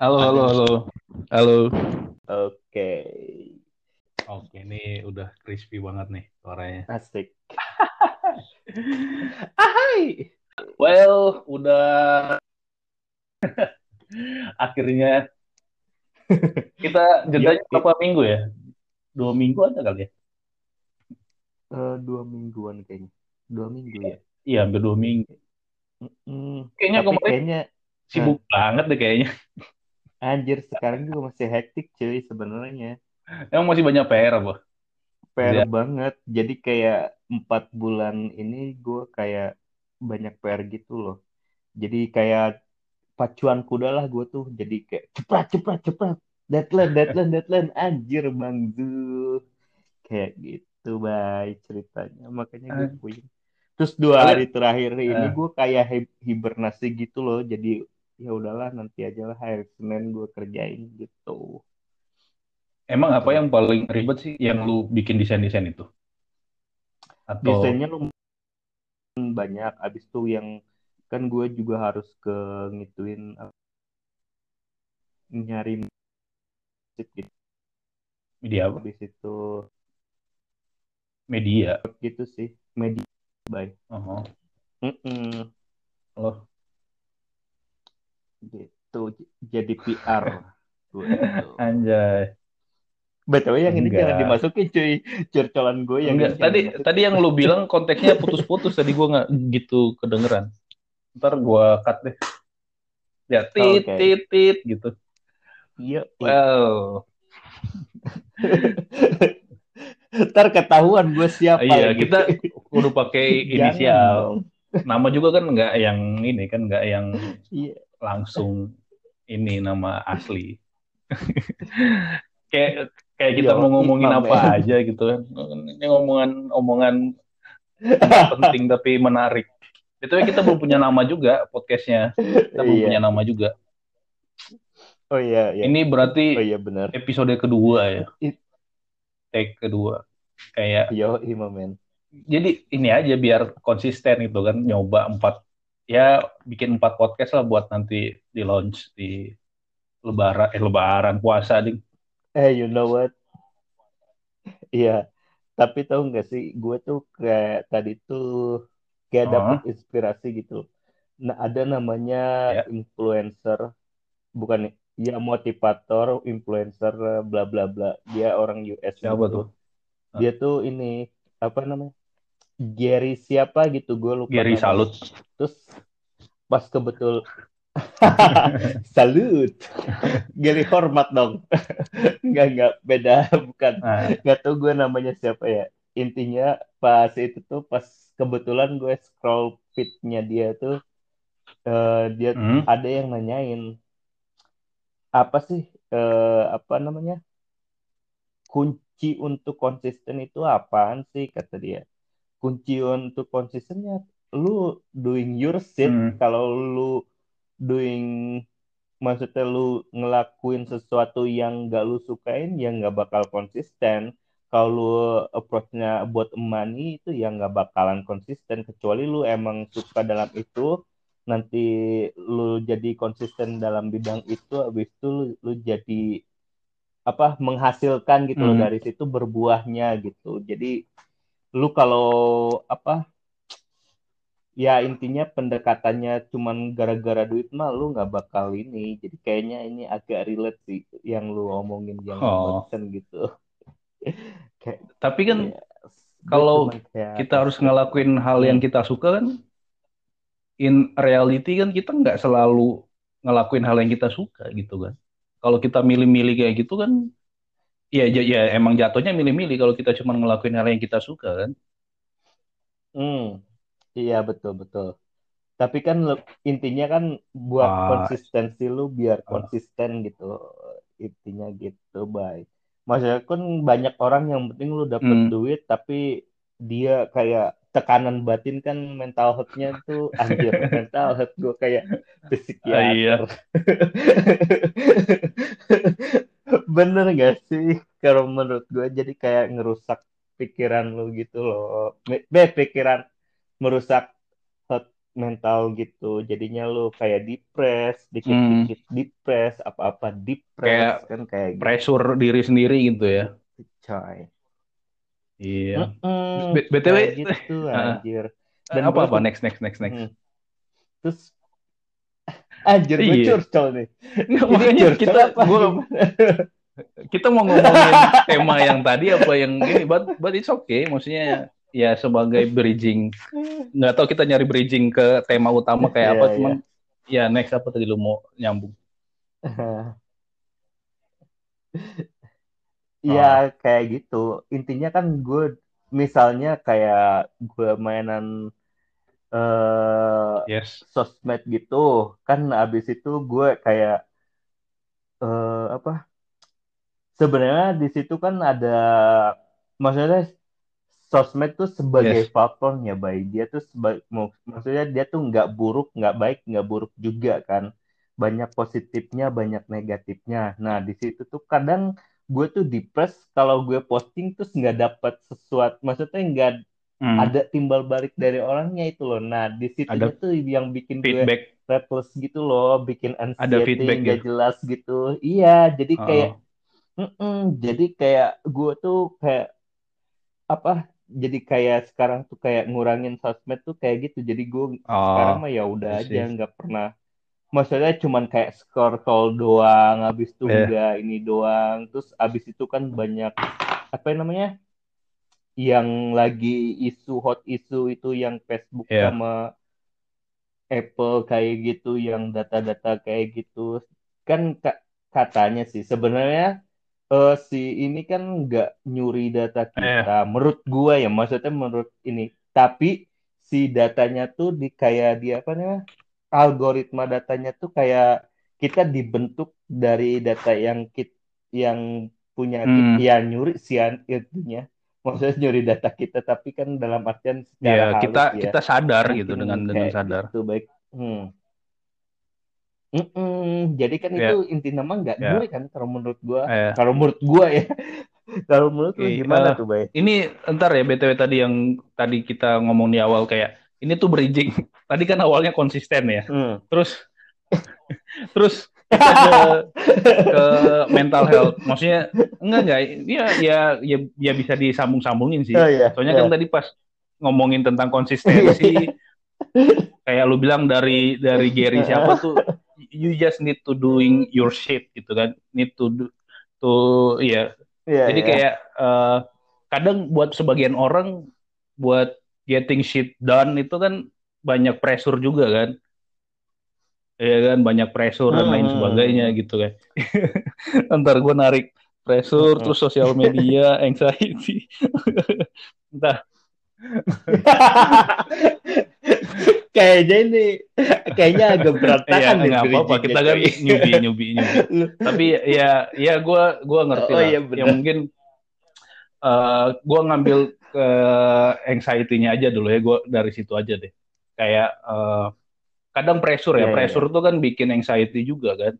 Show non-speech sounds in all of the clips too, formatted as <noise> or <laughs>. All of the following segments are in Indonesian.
Halo, halo, halo. Halo. Oke, Oke, ini udah crispy banget nih suaranya. asik. <laughs> Hai. Well, udah <laughs> akhirnya kita jedanya Yuk, berapa minggu ya? Dua minggu ada kali ya? eh, dua mingguan kayaknya. Dua minggu ya. Iya, hampir dua minggu. Mm-mm. Kayaknya Tapi kemarin kayaknya, sibuk banget deh kayaknya. Anjir sekarang juga masih hektik cuy sebenarnya. Emang masih banyak PR apa? PR Iya. banget. Jadi kayak empat bulan ini gue kayak banyak PR gitu loh. Jadi kayak pacuan kuda lah gue tuh. Jadi kayak cepet cepet cepet. Deadline, deadline, deadline. Anjir Bang Zul. Kayak gitu baik ceritanya. Makanya gue puyeng. Terus dua hari terakhir ini eh, gue kayak hi- hibernasi gitu loh. Jadi ya udahlah nanti aja lah hari Senin gue kerjain gitu. emang apa Gitu. yang paling ribet sih yang lu bikin desain-desain itu? Atau Desainnya lumayan banyak. Abis itu yang kan gue juga harus ke ngituin apa, nyari gitu. media apa? Abis itu Media. gitu sih media bye. Oh, Mm-mm. loh. Gitu jadi PR gue <laughs> itu. Anjay. Betul yang ini jangan Enggak. dimasukin cuy. Curcolan gue yang Enggak, ini jangan tadi dimasukin. tadi yang lu bilang <laughs> konteksnya putus-putus tadi gua nggak gitu kedengeran. Ntar gua cut deh. Ya tit Oke. tit tit gitu. Iya. Well, <laughs> Ntar ketahuan gue siapa iya lagi. kita kudu pakai Jangan inisial. dong. Nama juga kan nggak yang ini kan nggak yang Iya. Langsung ini nama asli. <laughs> Kayak kayak kita mau Yo, ngomongin Imam apa ya. aja gitu kan. Ini ngomongan omongan nggak <laughs> penting tapi menarik. Itu kita belum punya nama juga podcastnya. Kita belum Iya. punya nama juga. Oh iya, iya. Ini berarti Oh iya benar. episode kedua ya, I- take kedua. Kayak Yo, men. jadi ini aja biar konsisten gitu kan nyoba empat ya bikin empat podcast lah buat nanti di launch di lebaran eh lebaran puasa ding. Eh, you know what? Iya. Tapi tahu nggak sih, gue tuh kayak tadi tuh kayak Oh, dapet inspirasi gitu. Nah, ada namanya ya. influencer, bukan ya motivator, influencer, bla bla bla. Dia orang US Siapa gitu. tuh? Dia tuh ini apa namanya? Gary siapa gitu, gue lupa Gary namanya. Salut. Terus pas kebetul <laughs> Salut. Gary hormat dong. Enggak, enggak. Beda. Bukan. Nah, Enggak tahu gue namanya siapa ya. Intinya pas itu tuh pas kebetulan gue scroll feed-nya dia tuh eh, dia hmm, ada yang nanyain apa sih eh, apa namanya kunci untuk konsisten itu apaan sih kata dia. Kunci untuk konsistennya lu doing your shit. Hmm, kalau lu doing maksudnya lu ngelakuin sesuatu yang gak lu sukain ya nggak bakal konsisten. Kalau lu approach-nya buat money itu ya nggak bakalan konsisten. Kecuali lu emang suka dalam itu nanti lu jadi konsisten dalam bidang itu habis itu lu, lu jadi apa menghasilkan gitu loh hmm. dari situ berbuahnya gitu. Jadi lu kalau apa ya intinya pendekatannya cuman gara-gara duit mah lu nggak bakal ini. Jadi kayaknya ini agak relate sih yang lu omongin yang Oh, gitu. <laughs> Kayak tapi kan ya kalau kayak kita harus ngelakuin hal yang hmm, kita suka kan, in reality kan kita nggak selalu ngelakuin hal yang kita suka gitu kan. Kalau kita milih-milih kayak gitu kan, ya, ya, ya emang jatuhnya milih-milih kalau kita cuma ngelakuin hal yang kita suka kan. hmm, iya betul betul. Tapi kan intinya kan buat Ah, konsistensi lu biar ah, konsisten gitu intinya gitu baik maksudnya kan banyak orang yang penting lu dapet hmm, duit tapi dia kayak tekanan batin kan mental health-nya tuh <laughs> anjir mental health gue kayak ah, iya. <laughs> <laughs> bener gak sih? Kalau menurut gue jadi kayak ngerusak pikiran lu gitu loh. Be pikiran merusak mental gitu. Jadinya lu kayak depres Hmm, dikit-dikit depres apa-apa kayak depres kan kayak gitu. pressure diri sendiri gitu ya. coy. Iya. B- BTW, kayak gitu <laughs> anjir. Dan gue apa-apa tuh next next next next. mm, terus anjir gue Iya. curcol nih. Nggak, ini makanya curcol kita apa gua kita mau ngomongin tema yang tadi apa yang ini but but it's okay. Maksudnya ya sebagai bridging. Nggak tahu kita nyari bridging ke tema utama kayak apa Iya, cuman ya next apa tadi lu mau nyambung? <laughs> Ya kayak gitu. Intinya kan gue misalnya kayak gue mainan eh yes. sosmed gitu, kan abis itu gue kayak eh apa? Sebenarnya di situ kan ada maksudnya sosmed tuh sebagai yes. faktornya baik dia tuh seba- mak- maksudnya dia tuh nggak buruk nggak baik nggak buruk juga kan. Banyak positifnya banyak negatifnya. Nah di situ tuh kadang gue tuh depres kalau gue posting terus nggak dapat sesuatu maksudnya nggak Hmm, ada timbal balik dari orangnya itu loh. Nah di ada tuh yang bikin gue feedback. restless gitu loh bikin ada anxiety feedback nggak gitu. jelas gitu. Iya jadi kayak oh mm-mm, jadi kayak gue tuh kayak apa jadi kayak sekarang tuh kayak ngurangin sosmed tuh kayak gitu. Jadi gue sekarang oh mah ya udah aja nggak pernah maksudnya cuman kayak scroll doang habis itu ya enggak ini doang. Terus habis itu kan banyak apa namanya yang lagi isu hot isu itu yang Facebook ya sama Apple kayak gitu yang data-data kayak gitu. Kan ka- katanya sih sebenarnya eh, si ini kan nggak nyuri data eh. kita menurut gua ya maksudnya menurut ini. Tapi si datanya tuh di kayak dia apa namanya algoritma datanya tuh kayak kita dibentuk dari data yang kit yang punya hmm, ya nyuri sih itunya maksudnya nyuri data kita tapi kan dalam artian secara ya halus kita ya kita sadar gitu dengan mungkin dengan kayak sadar gitu baik hmm. Mm-mm. jadi kan itu ya inti nama nggak ya nyuri kan kalau menurut gua eh kalau menurut gua ya <laughs> kalau menurut lu Oke, gimana eh, tuh bay ini ntar ya BTW tadi yang tadi kita ngomong di awal kayak ini tuh bridging. <laughs> Tadi kan awalnya konsisten ya. hmm. Terus <laughs> terus kita ke ke mental health. Maksudnya enggak enggak ya ya ya, ya bisa disambung-sambungin sih. oh iya Soalnya iya kan tadi pas ngomongin tentang konsistensi kayak lu bilang dari dari Gary siapa tuh you just need to doing your shit gitu kan. Need to do to ya iya jadi iya kayak eh, kadang buat sebagian orang buat getting shit done itu kan banyak pressure juga kan. Ya kan banyak pressure dan lain sebagainya hmm. gitu kan. <laughs> Ntar gue narik pressure terus sosial media, <laughs> anxiety. <laughs> Entah. kayaknya ini kayaknya agak Iya, berantakan nih nggak apa-apa. Kita kan nyubi, nyubi, nyubi. Tapi ya, ya gue gua ngerti oh lah. iya Ya mungkin eh gue ngambil ke anxiety-nya aja dulu ya. Gue dari situ aja deh. Kayak eh, kadang pressure ya. Iya, iya, Pressure tuh kan bikin anxiety juga kan.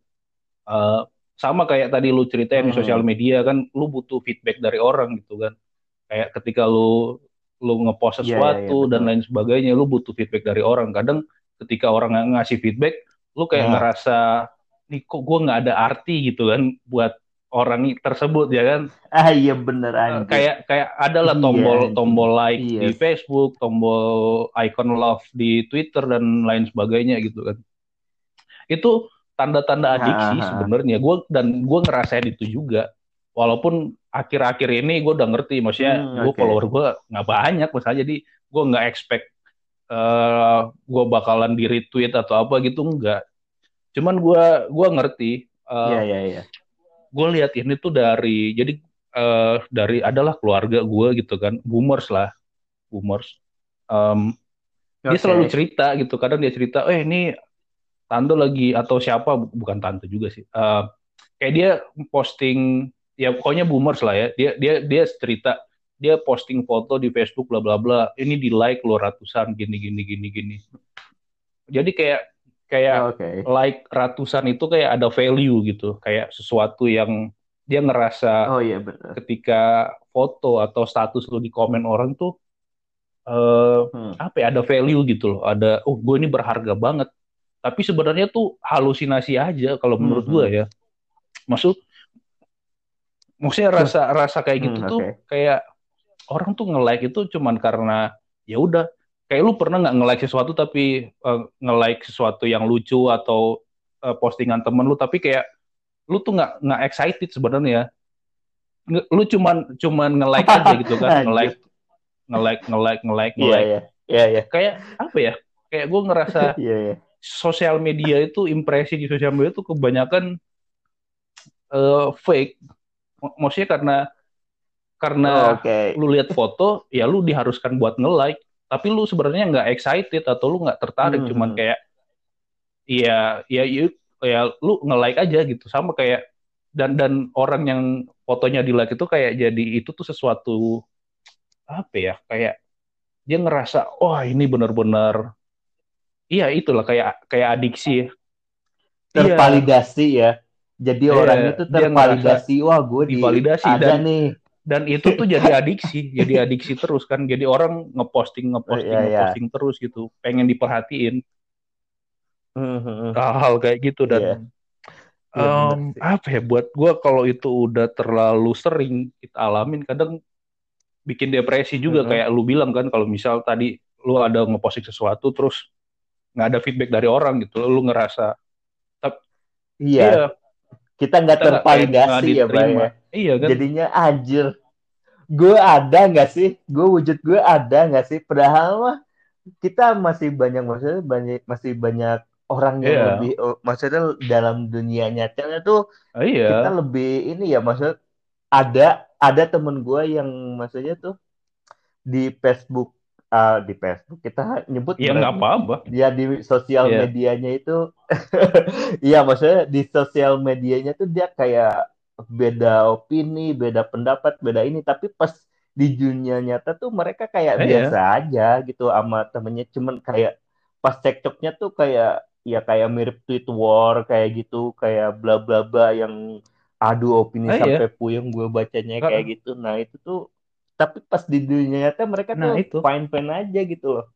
Eh, sama kayak tadi lu ceritain di sosial Hmm. media kan, lu butuh feedback dari orang gitu kan. Kayak ketika lu lu ngepost Iya, iya, sesuatu dan betul. lain sebagainya, lu butuh feedback dari orang. Kadang ketika orang ng- ngasih feedback, lu kayak Nah, ngerasa nih kok gue nggak ada arti gitu kan buat orang tersebut ya kan. ah iya bener Eh, anjir. kayak kayak adalah Iya, tombol anjing. tombol like Iya. di Facebook, tombol icon love di Twitter dan lain sebagainya gitu kan. Itu tanda-tanda adiksi sebenarnya. Gue dan gue ngerasain itu juga. Walaupun akhir-akhir ini gue udah ngerti, maksudnya Hmm, gue oke. follower gue nggak banyak, maksudnya jadi gue nggak expect eh gue bakalan di retweet atau apa gitu enggak. Cuman gue gua ngerti, eh, Iya, iya, iya. Gue lihat ini tuh dari jadi eh, dari adalah keluarga gue gitu kan, boomers lah, boomers. Em, dia Oke. selalu cerita gitu, kadang dia cerita, eh ini tante lagi atau siapa, bukan tante juga sih. Eh, kayak dia posting, ya pokoknya boomers lah ya. Dia dia dia cerita, dia posting foto di Facebook bla bla bla. Ini di like lo ratusan gini gini gini gini. Jadi kayak kayak Oke. like ratusan itu kayak ada value gitu, kayak sesuatu yang dia ngerasa Oh iya bener. ketika foto atau status lu di komen orang tuh uh, hmm. apa ya ada value gitu loh ada oh gue ini berharga banget tapi sebenarnya tuh halusinasi aja kalau menurut hmm. gue hmm. ya maksud maksudnya rasa rasa kayak gitu hmm, tuh kayak orang tuh nge-like itu cuman karena ya udah kayak lu pernah nggak nge-like sesuatu tapi uh, nge-like sesuatu yang lucu atau uh, postingan temen lu tapi kayak lu tuh nggak nggak excited sebenarnya lu cuman cuman nge-like aja gitu kan <laughs> nge-like nge-like nge-like nge-like iya, nge-like yeah, yeah. yeah, kayak apa ya kayak gue ngerasa <laughs> yeah, yeah. sosial media itu impresi di sosial media itu kebanyakan uh, fake maksudnya karena karena oh, okay. lu lihat foto ya lu diharuskan buat nge-like tapi lu sebenarnya nggak excited atau lu nggak tertarik hmm. cuman kayak iya ya ya, ya lu nge-like aja gitu. Sama kayak dan dan orang yang fotonya di like itu kayak jadi itu tuh sesuatu apa ya kayak dia ngerasa wah oh, ini benar-benar iya itulah kayak kayak adiksi. Tervalidasi ya. Jadi yeah, orang itu tervalidasi wah gue di divalidasi ada dan, nih dan itu tuh jadi adiksi jadi adiksi terus kan jadi orang ngeposting ngeposting yeah, iya. ngeposting yeah. terus gitu pengen diperhatiin mm-hmm. hal-hal kayak gitu dan yeah. um, apa ya buat gue kalau itu udah terlalu sering kita alamin kadang bikin depresi juga mm-hmm. kayak lu bilang kan kalau misal tadi lu ada ngeposting sesuatu terus nggak ada feedback dari orang gitu lu ngerasa iya, iya kita nggak tervalidasi ya bang ya. iya kan jadinya anjir gue ada nggak sih gue wujud gue ada nggak sih padahal mah kita masih banyak maksudnya banyak masih banyak orang yang yeah. lebih oh, maksudnya dalam dunia nyatanya tuh oh, iya. kita lebih ini ya maksud ada ada temen gue yang maksudnya tuh di Facebook uh, di Facebook kita nyebut ya nggak apa-apa ya di sosial yeah. medianya itu <laughs> iya maksudnya di sosial medianya tuh dia kayak beda opini beda pendapat beda ini tapi pas di dunia nyata tuh mereka kayak eh, biasa yeah. aja gitu sama temennya cuman kayak pas cekcoknya tuh kayak ya kayak mirip tweet war kayak gitu kayak bla bla bla yang adu opini eh, sampai yeah. puyeng gue bacanya kayak gitu nah itu tuh tapi pas di dunia nyata mereka nah, tuh itu. fine fine aja gitu loh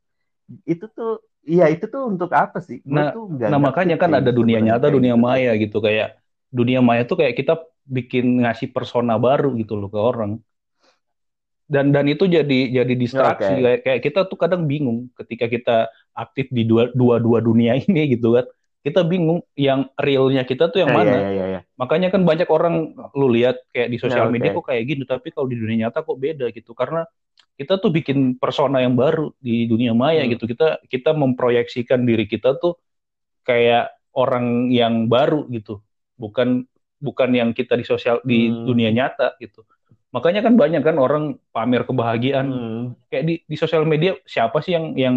itu tuh iya itu tuh untuk apa sih Gua nah, tuh nah makanya kan ada dunia nyata dunia gitu. maya gitu kayak dunia maya tuh kayak kita bikin ngasih persona baru gitu loh ke orang dan dan itu jadi jadi distraksi okay. kayak, kayak kita tuh kadang bingung ketika kita aktif di dua dua dua dunia <laughs> ini gitu kan kita bingung yang realnya kita tuh yang iya, mana. Yeah, yeah, yeah. Makanya kan banyak orang lu lihat kayak di sosial yeah, media okay. kok kayak gitu, tapi kalau di dunia nyata kok beda gitu. Karena kita tuh bikin persona yang baru di dunia maya hmm. gitu. Kita kita memproyeksikan diri kita tuh kayak orang yang baru gitu. Bukan bukan yang kita di sosial di hmm. dunia nyata gitu. Makanya kan banyak kan orang pamer kebahagiaan hmm. kayak di di sosial media siapa sih yang yang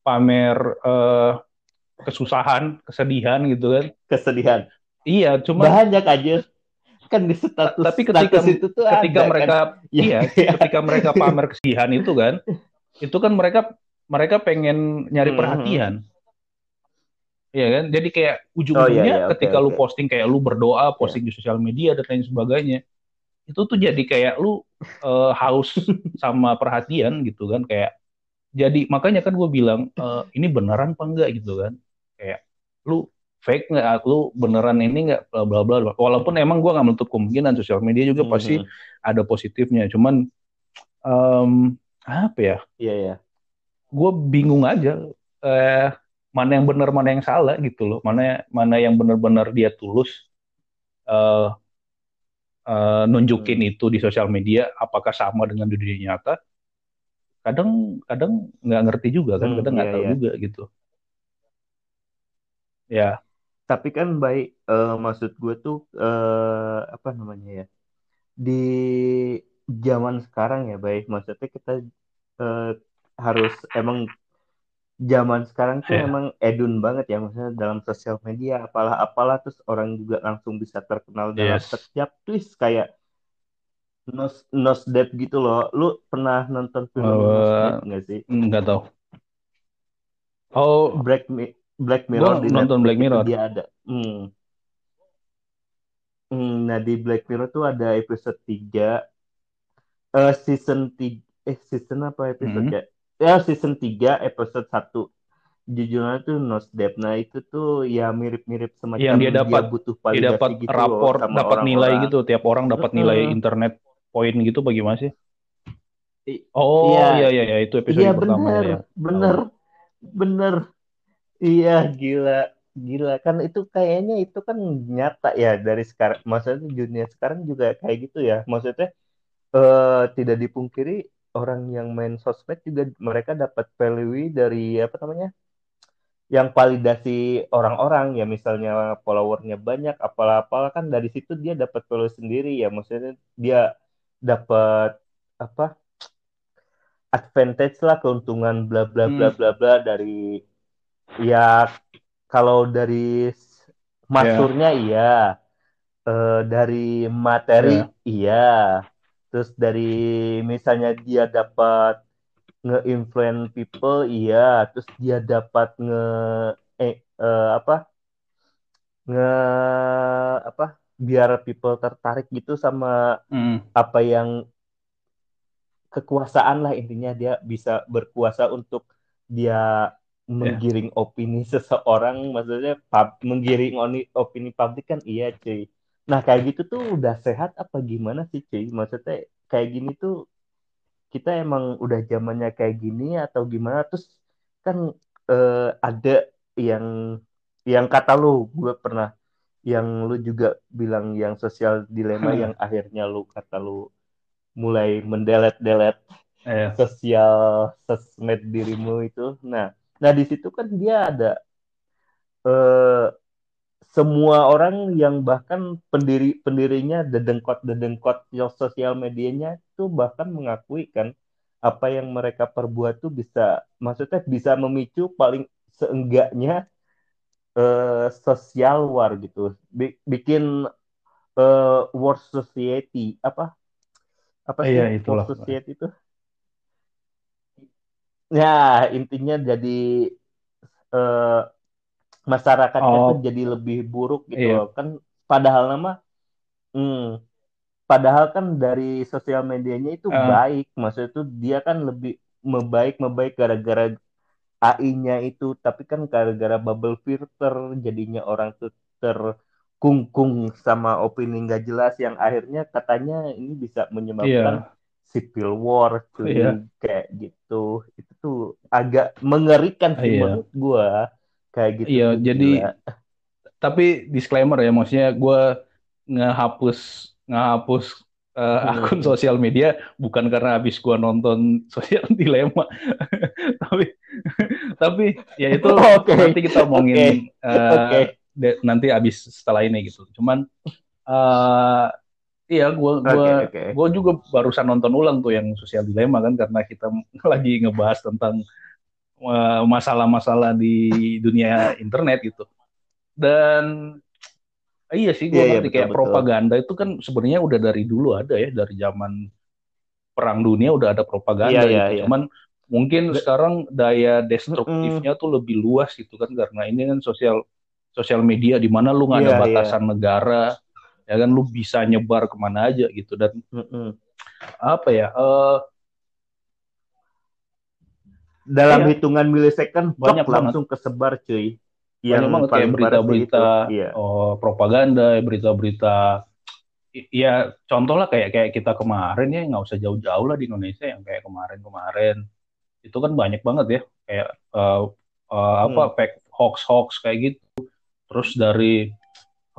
pamer uh, kesusahan, kesedihan gitu kan. Kesedihan. Iya, cuma banyak aja kan di status tapi ketika status itu tuh ketika ada, mereka kan? iya, ketika mereka pamer kesedihan itu kan, itu kan mereka mereka pengen nyari hmm. perhatian. Iya kan? Jadi kayak ujung-ujungnya oh, iya, iya. ketika okay, lu posting kayak lu berdoa, iya. posting yeah. di sosial media dan lain sebagainya. Itu tuh jadi kayak lu uh, haus <laughs> sama perhatian gitu kan kayak jadi makanya kan gue bilang uh, ini beneran apa enggak gitu kan kayak lu fake nggak lu beneran ini nggak bla bla bla walaupun emang gue nggak menutup kemungkinan sosial media juga mm -hmm. pasti ada positifnya cuman um, apa ya iya yeah, iya yeah. gue bingung aja eh, mana yang benar mana yang salah gitu loh mana mana yang benar-benar dia tulus uh, uh, nunjukin hmm. itu di sosial media apakah sama dengan dunia nyata kadang kadang nggak ngerti juga kan hmm, kadang nggak iya, tahu iya. juga gitu Ya. Tapi kan baik uh, maksud gue tuh uh, apa namanya ya di zaman sekarang ya baik maksudnya kita uh, harus emang zaman sekarang tuh yeah. emang edun banget ya maksudnya dalam sosial media apalah apalah terus orang juga langsung bisa terkenal dalam yes. setiap twist kayak Nos Nos Dead gitu loh. Lu pernah nonton film uh, nggak sih? Nggak tahu. Oh, Black Black Mirror di nonton Black Mirror dia ada hmm. hmm. nah di Black Mirror tuh ada episode 3 uh, eh, season 3 eh season apa episode Hmm. ya? Ya season 3 episode 1. Judulnya tuh Nosdep. Nah itu tuh ya mirip-mirip semacam Yang dia dapat butuh dia dapat gitu rapor, dapat nilai orang-orang. gitu, tiap orang dapat nilai Mm-mm. internet poin gitu bagaimana sih? I- Oh Iya, iya iya iya itu episode iya pertama bener, ya. bener, bener. Iya gila, gila kan itu kayaknya itu kan nyata ya dari sekarang. Maksudnya dunia sekarang juga kayak gitu ya. Maksudnya eh tidak dipungkiri orang yang main sosmed juga mereka dapat value dari apa namanya? Yang validasi orang-orang ya misalnya followernya banyak apalah-apalah kan dari situ dia dapat value sendiri ya. Maksudnya dia dapat apa? advantage lah keuntungan bla bla bla Hmm. bla bla dari ya kalau dari s- masurnya iya. Eh, dari materi Ya. iya. Terus dari misalnya dia dapat nge-influence people iya. Terus dia dapat nge eh, eh, apa? Nge apa? Biar people tertarik gitu sama Hmm. apa yang kekuasaan lah intinya dia bisa berkuasa untuk dia menggiring opini seseorang maksudnya pub, menggiring oni- opini publik kan iya cuy. Nah kayak gitu tuh udah sehat apa gimana sih cuy? Maksudnya kayak gini tuh kita emang udah zamannya kayak gini atau gimana? Terus kan eh, ada yang yang kata lu gue pernah yang lu juga bilang yang sosial dilema yang akhirnya lu kata lu mulai mendelet-delet Eh, sosial sosmed dirimu itu. Nah, nah di situ kan dia ada eh, semua orang yang bahkan pendiri pendirinya dedengkot dedengkot sosial medianya itu bahkan mengakui kan apa yang mereka perbuat tuh bisa maksudnya bisa memicu paling seenggaknya eh, social war gitu Bi- bikin eh, war society apa apa sih Iya, war itulah. society itu ya intinya jadi eh, masyarakatnya Oh. tuh jadi lebih buruk gitu Iya. loh kan padahal nama hmm, padahal kan dari sosial medianya itu Ah. baik maksudnya tuh dia kan lebih membaik membaik gara-gara AI-nya itu tapi kan gara-gara bubble filter jadinya orang tuh terkungkung sama opini nggak jelas yang akhirnya katanya ini bisa menyebabkan Iya. Civil war cuy Iya. kayak gitu itu tuh agak mengerikan sih Iya. menurut gua kayak gitu Iya, jadi gila. tapi disclaimer ya, maksudnya gue ngehapus ngehapus eh, Hmm. akun sosial media bukan karena habis gue nonton <laughs> sosial dilema, tapi tapi ya itu <laughs> Oke. nanti kita omongin eh, Oke. de- nanti habis setelah ini gitu. Cuman eh iya gue gue Oke, oke. gue juga barusan nonton ulang tuh yang sosial dilema kan karena kita <laughs> lagi ngebahas tentang eh, masalah-masalah di dunia internet gitu. Dan iya sih gue Iya, iya, ngerti betul, kayak betul. propaganda itu kan sebenarnya udah dari dulu ada ya dari zaman perang dunia udah ada propaganda Iya, iya, gitu. iya. Cuman mungkin sekarang daya destruktifnya tuh lebih luas gitu kan karena ini kan sosial sosial media di mana lu nggak ada Iya, batasan negara ya kan lu bisa nyebar ke mana aja gitu dan Mm-mm. apa ya eh dalam Iya. hitungan milisekund blok Banyak banget. langsung kesebar cuy banyak yang banget kayak berita-berita. Iya. oh, propaganda berita-berita ya contoh lah kayak kayak kita kemarin ya nggak usah jauh-jauh lah di Indonesia yang kayak kemarin-kemarin itu kan banyak banget ya kayak eh, eh, apa Hmm. fake hoax-hoax kayak gitu terus dari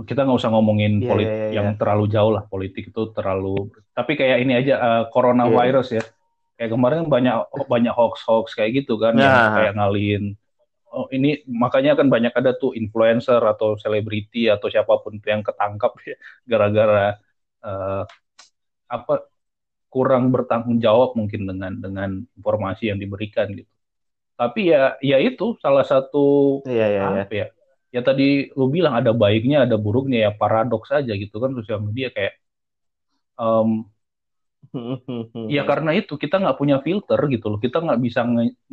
kita nggak usah ngomongin Iya, politik iya, iya. yang terlalu jauh lah politik itu terlalu tapi kayak ini aja eh, coronavirus ya kayak kemarin kan banyak banyak hoax-hoax kayak gitu kan yang Nah. kayak ngalihin oh ini makanya kan banyak ada tuh influencer atau selebriti atau siapa pun tuh yang ketangkap ya gara-gara eh, apa kurang bertanggung jawab mungkin dengan dengan informasi yang diberikan gitu. Tapi ya ya itu salah satu Iya, iya, iya. apa ya? Ya tadi lu bilang ada baiknya ada buruknya ya paradoks aja gitu kan sosial media kayak em, <laughs> ya karena itu kita nggak punya filter gitu loh. Kita nggak bisa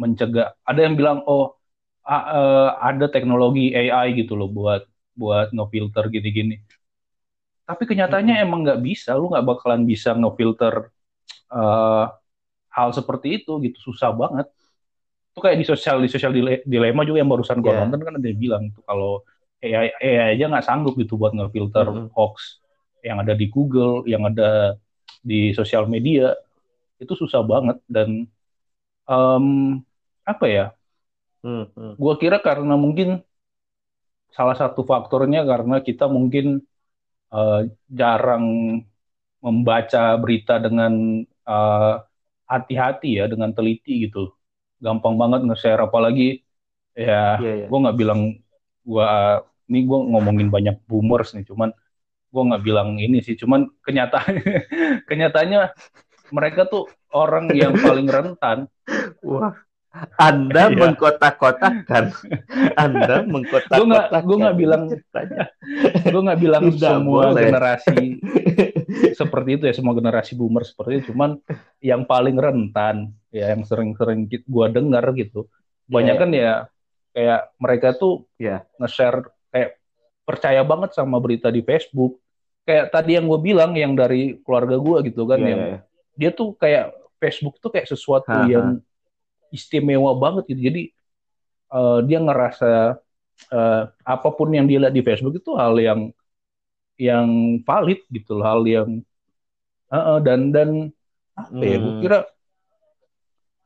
mencegah. Ada yang bilang oh a- eh, ada teknologi AI gitu loh buat buat ngefilter gini-gini. Tapi kenyataannya emang nggak bisa. Lu nggak bakalan bisa ngefilter eh, hal seperti itu gitu. Susah banget itu kayak di sosial di sosial dilema juga yang barusan gue yeah. nonton kan ada yang bilang itu kalau AI, AI aja nggak sanggup gitu buat ngefilter mm -hmm. hoax yang ada di Google yang ada di sosial media itu susah banget dan um, apa ya hmm, hmm. gue kira karena mungkin salah satu faktornya karena kita mungkin uh, jarang membaca berita dengan hati eh, hati-hati ya dengan teliti gitu gampang banget nge-share apalagi ya yeah, yeah. gue nggak bilang gue ini gue ngomongin banyak boomers nih cuman gue nggak bilang ini sih cuman kenyataannya <laughs> kenyataannya mereka tuh orang yang paling rentan wah anda iya. mengkotak-kotakan Anda <laughs> mengkotak-kotakan gue nggak bilang <laughs> gue nggak bilang semua boleh. generasi seperti itu ya semua generasi boomer seperti itu cuman yang paling rentan ya yang sering-sering gue dengar gitu banyak kan yeah. ya kayak mereka tuh yeah. nge-share kayak percaya banget sama berita di Facebook kayak tadi yang gue bilang yang dari keluarga gue gitu kan yeah, yang yeah. dia tuh kayak Facebook tuh kayak sesuatu ha, yang istimewa banget gitu jadi uh, dia ngerasa uh, apa pun yang dia lihat di Facebook itu hal yang yang valid gitu loh hal yang uh, uh, dan dan apa ya hmm. gue kira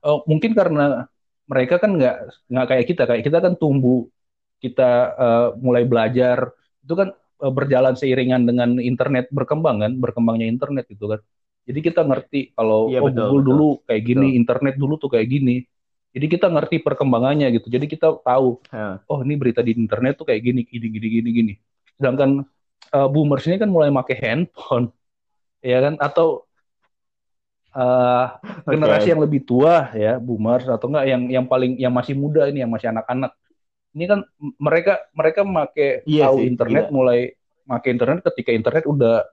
uh, mungkin karena mereka kan nggak nggak kayak kita kayak kita kan tumbuh kita uh, mulai belajar itu kan Eh, berjalan seiringan dengan internet berkembang kan, berkembangnya internet gitu kan. Jadi kita ngerti kalau iya, oh betul, Google betul, dulu kayak gini, betul. internet dulu tuh kayak gini. Jadi kita ngerti perkembangannya gitu. Jadi kita tahu, ya. oh ini berita di internet tuh kayak gini, gini, gini, gini, gini. Sedangkan uh, boomers ini kan mulai pakai handphone, ya kan? Atau uh, generasi yang lebih tua ya, boomers atau enggak yang yang paling yang masih muda ini, yang masih anak-anak ini kan mereka mereka make iya tahu sih, internet gila. mulai make internet ketika internet udah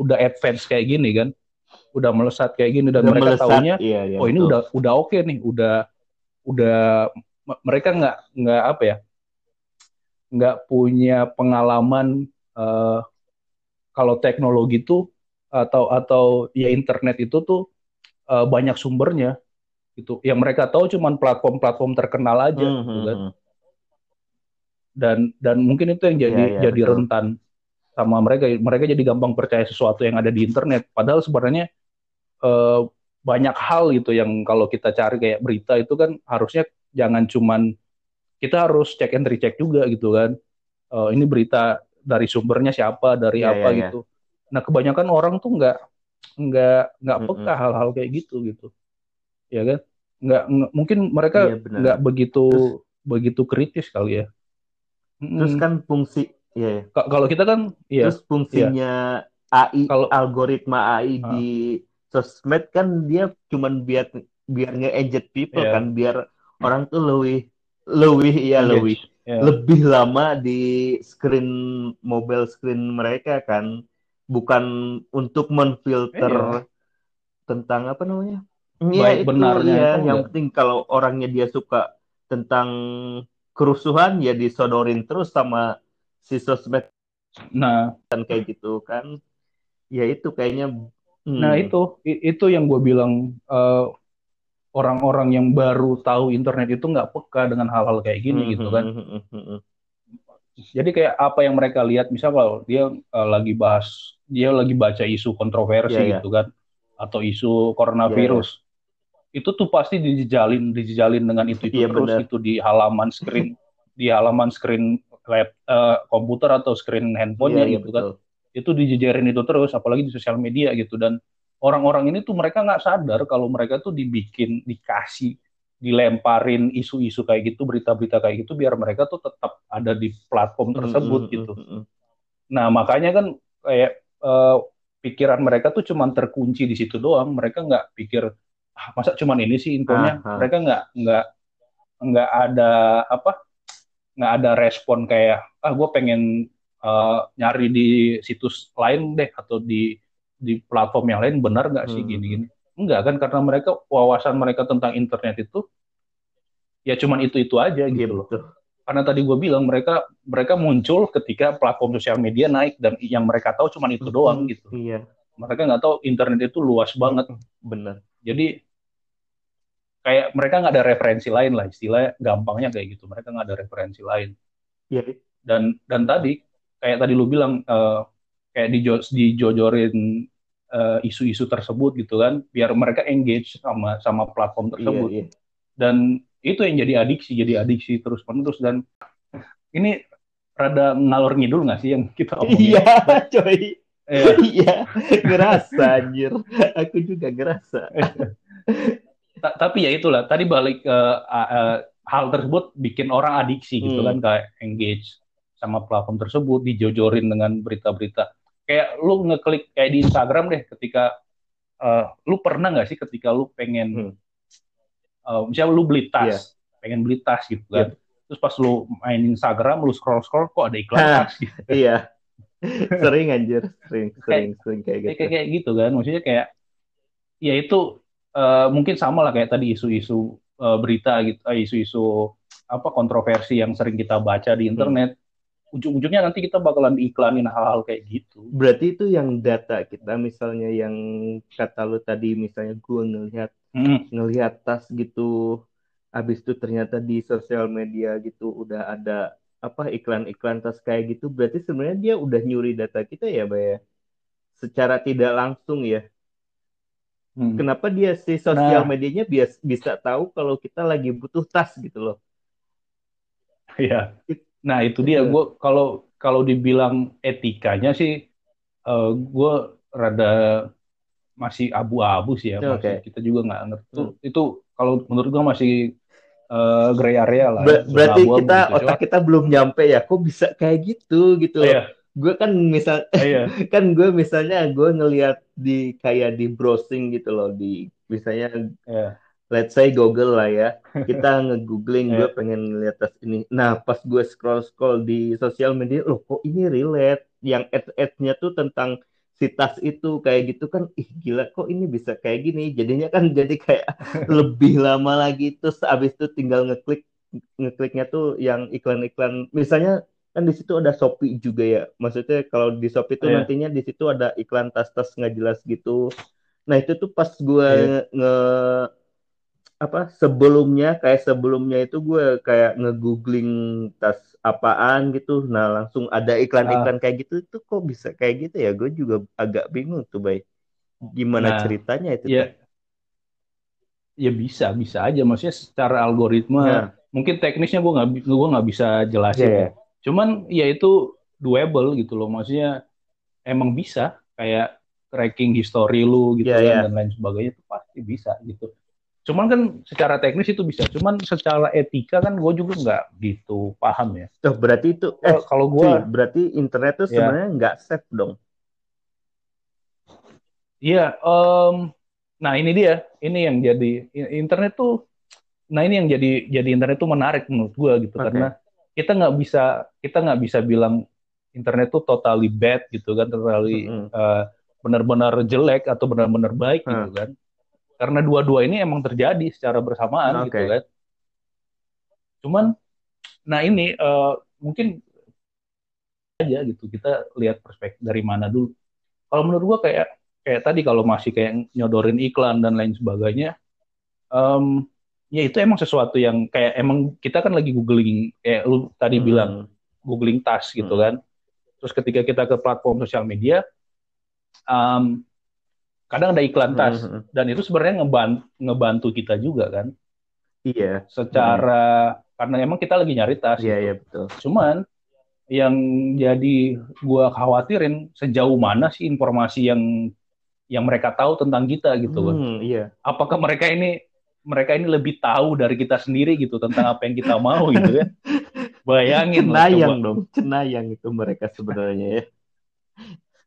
udah advance kayak gini kan udah melesat kayak gini dan udah mereka melesat, tahunya iya, iya, oh ini betul. udah udah oke okay nih udah udah mereka nggak nggak apa ya nggak punya pengalaman uh, kalau teknologi itu atau atau ya internet itu tuh uh, banyak sumbernya gitu yang mereka tahu cuma platform-platform terkenal aja mm -hmm. gitu kan hmm, dan dan mungkin itu yang jadi yeah, yeah, jadi betul. rentan sama mereka mereka jadi gampang percaya sesuatu yang ada di internet padahal sebenarnya uh, banyak hal gitu yang kalau kita cari kayak berita itu kan harusnya jangan cuman kita harus cek and recheck juga gitu kan uh, ini berita dari sumbernya siapa dari yeah, apa yeah, gitu yeah. Nah kebanyakan orang tuh nggak nggak nggak peka hal-hal kayak gitu gitu ya kan nggak, mungkin mereka iya, nggak begitu Terus, begitu kritis kali ya Terus kan fungsi ya. Yeah. Kalau kita kan ya. Terus fungsinya yeah. AI kalau algoritma AI uh. di sosmed kan dia cuman biar biar nge-edit people yeah. kan biar orang tuh lebih lebih ya lebih yeah. lebih lama di screen mobile screen mereka kan bukan untuk menfilter yeah. tentang apa namanya? Ya, itu, benarnya ya, yang penting kalau orangnya dia suka tentang kerusuhan ya disodorin terus sama si sosmed nah. kan kayak gitu kan. Ya itu kayaknya hmm. nah itu. Itu yang gue bilang uh, orang-orang yang baru tahu internet itu nggak peka dengan hal-hal kayak gini hmm, gitu kan. hmm, hmm, hmm, jadi kayak apa yang mereka lihat misal kalau dia uh, lagi bahas dia lagi baca isu kontroversi yeah, iya. gitu kan atau isu coronavirus yeah, yeah itu tuh pasti dijejalin dijejalin dengan itu itu iya, terus bener. itu di halaman screen <laughs> di halaman screen lab uh, komputer atau screen handphonenya iya, gitu iya, kan itu dijejerin itu terus apalagi di sosial media gitu dan orang-orang ini tuh mereka nggak sadar kalau mereka tuh dibikin dikasih dilemparin isu-isu kayak gitu berita-berita kayak gitu biar mereka tuh tetap ada di platform tersebut mm -hmm. gitu nah makanya kan kayak uh, pikiran mereka tuh cuma terkunci di situ doang mereka nggak pikir ah, masa cuman ini sih infonya ah. mereka nggak nggak nggak ada apa nggak ada respon kayak ah gue pengen uh, nyari di situs lain deh atau di di platform yang lain benar nggak sih hmm. Enggak kan karena mereka wawasan mereka tentang internet itu ya cuman itu itu aja gitu loh. Karena tadi gue bilang mereka mereka muncul ketika platform sosial media naik dan yang mereka tahu cuman itu doang gitu. Iya. Mereka nggak tahu internet itu luas banget. Benar. Jadi kayak mereka nggak ada referensi lain lah istilahnya gampangnya kayak gitu. Mereka nggak ada referensi lain. Iya. dan dan tadi kayak tadi lu bilang eh, kayak dijo dijojorin eh, isu-isu tersebut gitu kan biar mereka engage sama sama platform Iya, tersebut iya. dan itu yang jadi adiksi jadi adiksi terus menerus dan ini rada ngalor ngidul nggak sih yang kita omongin Iya, coy. <laughs> Iya, ngerasa anjir. Aku juga ngerasa. ta- tapi ya itulah tadi balik ke uh, uh, hal tersebut bikin orang adiksi gitu Hmm. kan kayak engage sama platform tersebut dijojorin dengan berita-berita kayak lu ngeklik kayak di Instagram deh ketika uh, lu pernah nggak sih ketika lu pengen Hmm. uh, misalnya lu beli tas Iya. pengen beli tas gitu kan terus pas lu main Instagram lu scroll scroll kok ada iklan tas gitu Iya. Sering anjir, sering, sering, sering kayak gitu. kayak kayak gitu kan maksudnya kayak ya itu eh, mungkin sama lah kayak tadi isu-isu eh, berita gitu eh, isu-isu apa kontroversi yang sering kita baca di internet ujung-ujungnya nanti kita bakalan diiklanin hal-hal kayak gitu Berarti itu yang data kita misalnya yang kata lu tadi misalnya gue ngelihat Hmm, ngelihat tas gitu habis itu ternyata di sosial media gitu udah ada apa iklan-iklan tas kayak gitu berarti sebenarnya dia udah nyuri data kita ya Bay ya secara tidak langsung ya hmm. kenapa dia si sosial Nah. medianya bias, bisa tahu kalau kita lagi butuh tas gitu loh Iya. Nah itu dia Iya. gue kalau kalau dibilang etikanya sih eh, gue rada masih abu-abu sih ya masih Oke. kita juga nggak ngerti itu, Hmm. itu kalau menurut gue masih eh, gray area lah Ber- ya. berarti Abu-abu kita gitu. otak kita belum nyampe ya kok bisa kayak gitu gitu iya gue kan misal iya <laughs> kan gue misalnya gue ngelihat di kayak di browsing gitu loh di misalnya iya let's say Google lah ya. Kita <laughs> nge-googling gue Iya. pengen ngeliat tas ini. Nah pas gue scroll scroll di sosial media loh kok ini relate? Yang ads-ads-nya tuh tentang si tas itu kayak gitu kan ih gila kok ini bisa kayak gini? Jadinya kan <laughs> jadi kayak <laughs> lebih lama lagi. Terus abis itu tinggal ngeklik ngekliknya tuh yang iklan-iklan. Misalnya kan di situ ada Shopee juga ya. Maksudnya kalau di Shopee tuh Iya. nantinya di situ ada iklan tas-tas nggak jelas gitu. Nah itu tuh pas gue Iya. nge apa sebelumnya kayak sebelumnya itu gue kayak nge-googling tas apaan gitu. Nah langsung ada iklan-iklan kayak gitu itu kok bisa kayak gitu ya? Gue juga agak bingung tuh bay. Gimana Nah, ceritanya itu ya. Ya bisa bisa aja. Maksudnya secara algoritma Nah. mungkin teknisnya gue nggak gua nggak bisa jelasin Iya, ya. Cuman ya itu doable gitu loh. Maksudnya emang bisa. Kayak tracking history lu gitu Iya, kan iya. dan lain sebagainya itu pasti bisa gitu cuman kan secara teknis itu bisa cuman secara etika kan gue juga nggak gitu paham ya Tuh, berarti itu eh Kalau- gue berarti internet tuh Ya. sebenarnya nggak safe dong Iya, em, nah ini dia, ini yang jadi internet tuh, nah ini yang jadi jadi internet tuh menarik menurut gua gitu Oke. karena kita nggak bisa kita nggak bisa bilang internet tuh totally bad gitu kan, totally Mm-mm. eh, benar-benar jelek atau benar-benar baik gitu Hmm. kan, karena dua-dua ini emang terjadi secara bersamaan gitu Oke. kan. Cuman, nah ini eh, mungkin aja gitu kita lihat perspektif dari mana dulu. Kalau menurut gua kayak kayak tadi kalau masih kayak nyodorin iklan dan lain sebagainya, em, ya itu emang sesuatu yang kayak emang kita kan lagi googling kayak lu tadi Hmm. bilang googling tas gitu Hmm. kan. Terus ketika kita ke platform sosial media, em, kadang ada iklan tas Hmm. dan itu sebenarnya ngebantu, ngebantu kita juga kan, Iya, secara karena emang kita lagi nyari tas. iya gitu. iya betul. Cuman yang jadi gua khawatirin sejauh mana sih informasi yang yang mereka tahu tentang kita gitu. Hmm, iya. Apakah mereka ini mereka ini lebih tahu dari kita sendiri gitu tentang apa yang kita mau gitu ya. <laughs> Bayangin Cenayang dong, cenayang itu mereka sebenarnya ya.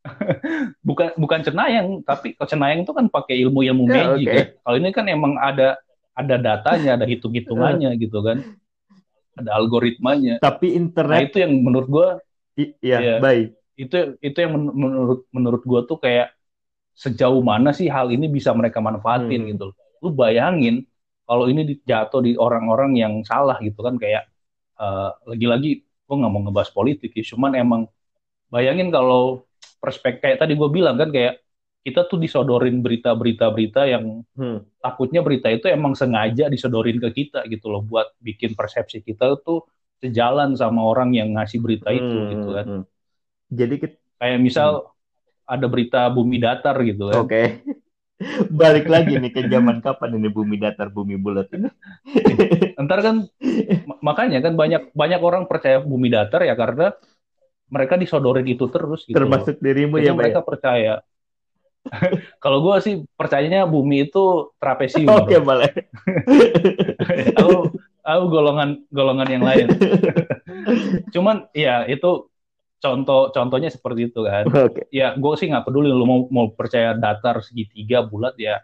<laughs> Bukan bukan cenayang, tapi kalau cenayang itu kan pakai ilmu-ilmu Ya, magic oke. ya. Kalau ini kan emang ada ada datanya, ada hitung-hitungannya <laughs> gitu kan. Ada algoritmanya. Tapi Nah, internet, itu yang menurut gua i- iya, Iya. baik. itu itu yang men- menurut menurut gua tuh kayak sejauh mana sih hal ini bisa mereka manfaatin Hmm. gitu. Lu bayangin kalau ini jatuh di orang-orang yang salah gitu kan kayak eh, lagi-lagi gua nggak mau ngebahas politik ya, cuman emang bayangin kalau perspektif kayak tadi gua bilang kan kayak kita tuh disodorin berita-berita-berita yang Hmm. takutnya berita itu emang sengaja disodorin ke kita gitu loh buat bikin persepsi kita tuh sejalan sama orang yang ngasih berita itu Hmm, gitu kan. hmm. Jadi kita Kayak misal ada berita bumi datar gitu kan. Oke. <laughs> Balik lagi nih ke zaman kapan ini bumi datar, bumi bulat ini. Ntar kan <laughs> ma- makanya kan banyak banyak orang percaya bumi datar ya karena mereka disodorin itu terus gitu. Termasuk dirimu Jadi ya, mereka percaya. <laughs> Kalau gue sih percayanya bumi itu trapesium. Oke, boleh. <laughs> aku aku golongan golongan yang lain. <laughs> Cuman ya itu contoh contohnya seperti itu kan. Oke. Ya gue sih nggak peduli lu mau mau percaya datar segitiga bulat ya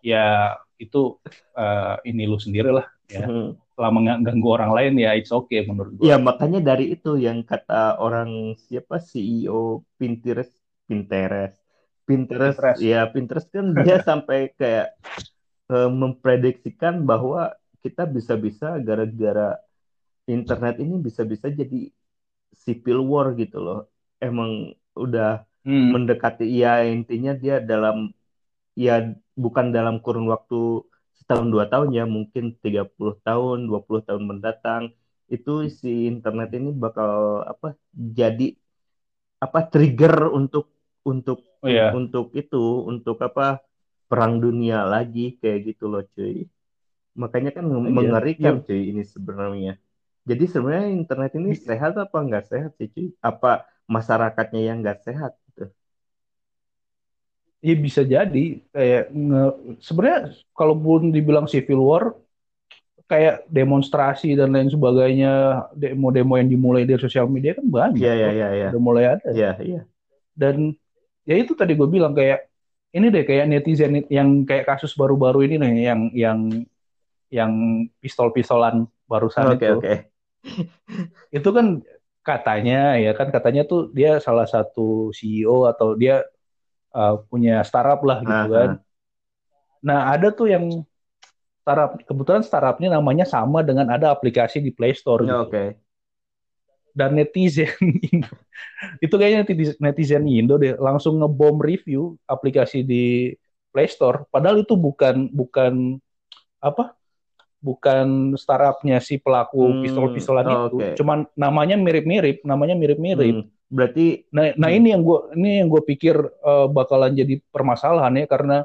ya itu eh, ini lu sendiri lah ya. Hmm. Selama nggak ganggu orang lain ya it's okay menurut gue. Ya, makanya dari itu yang kata orang siapa CEO Pinterest, Pinterest, Pinterest, Pinterest. ya Pinterest kan dia <laughs> sampai kayak eh, memprediksikan bahwa kita bisa-bisa gara-gara internet ini bisa-bisa jadi civil war gitu loh. Emang udah Hmm. mendekati ya intinya dia dalam ya bukan dalam kurun waktu setahun dua tahun ya mungkin 30 tahun 20 tahun mendatang itu si internet ini bakal apa jadi apa trigger untuk untuk Oh iya. untuk itu untuk apa perang dunia lagi kayak gitu loh cuy makanya kan Iya. mengerikan cuy ini sebenarnya jadi sebenarnya internet ini sehat apa nggak sehat sih cuy apa masyarakatnya yang nggak sehat Iya bisa jadi kayak nge- sebenarnya kalaupun dibilang civil war kayak demonstrasi dan lain sebagainya demo-demo yang dimulai dari sosial media kan banyak iya, kok. iya, iya. udah mulai ada Iya, iya. dan ya itu tadi gue bilang kayak ini deh kayak netizen yang kayak kasus baru-baru ini nih yang yang yang pistol-pistolan barusan Oke, itu oke. itu kan katanya ya kan katanya tuh dia salah satu CEO atau dia uh, punya startup lah gitu Ah, kan ah. Nah, ada tuh yang startup, kebetulan startupnya namanya sama dengan ada aplikasi di Play Store gitu. Oke. Dan netizen <laughs> Indo, itu kayaknya netizen, Indo deh langsung ngebom review aplikasi di Play Store. Padahal itu bukan bukan apa? Bukan startupnya si pelaku Hmm, pistol-pistolan oh, itu. Cuman namanya mirip-mirip, namanya mirip-mirip. Hmm, Berarti Nah, nah Hmm. ini yang gue ini yang gue pikir eh, bakalan jadi permasalahan ya karena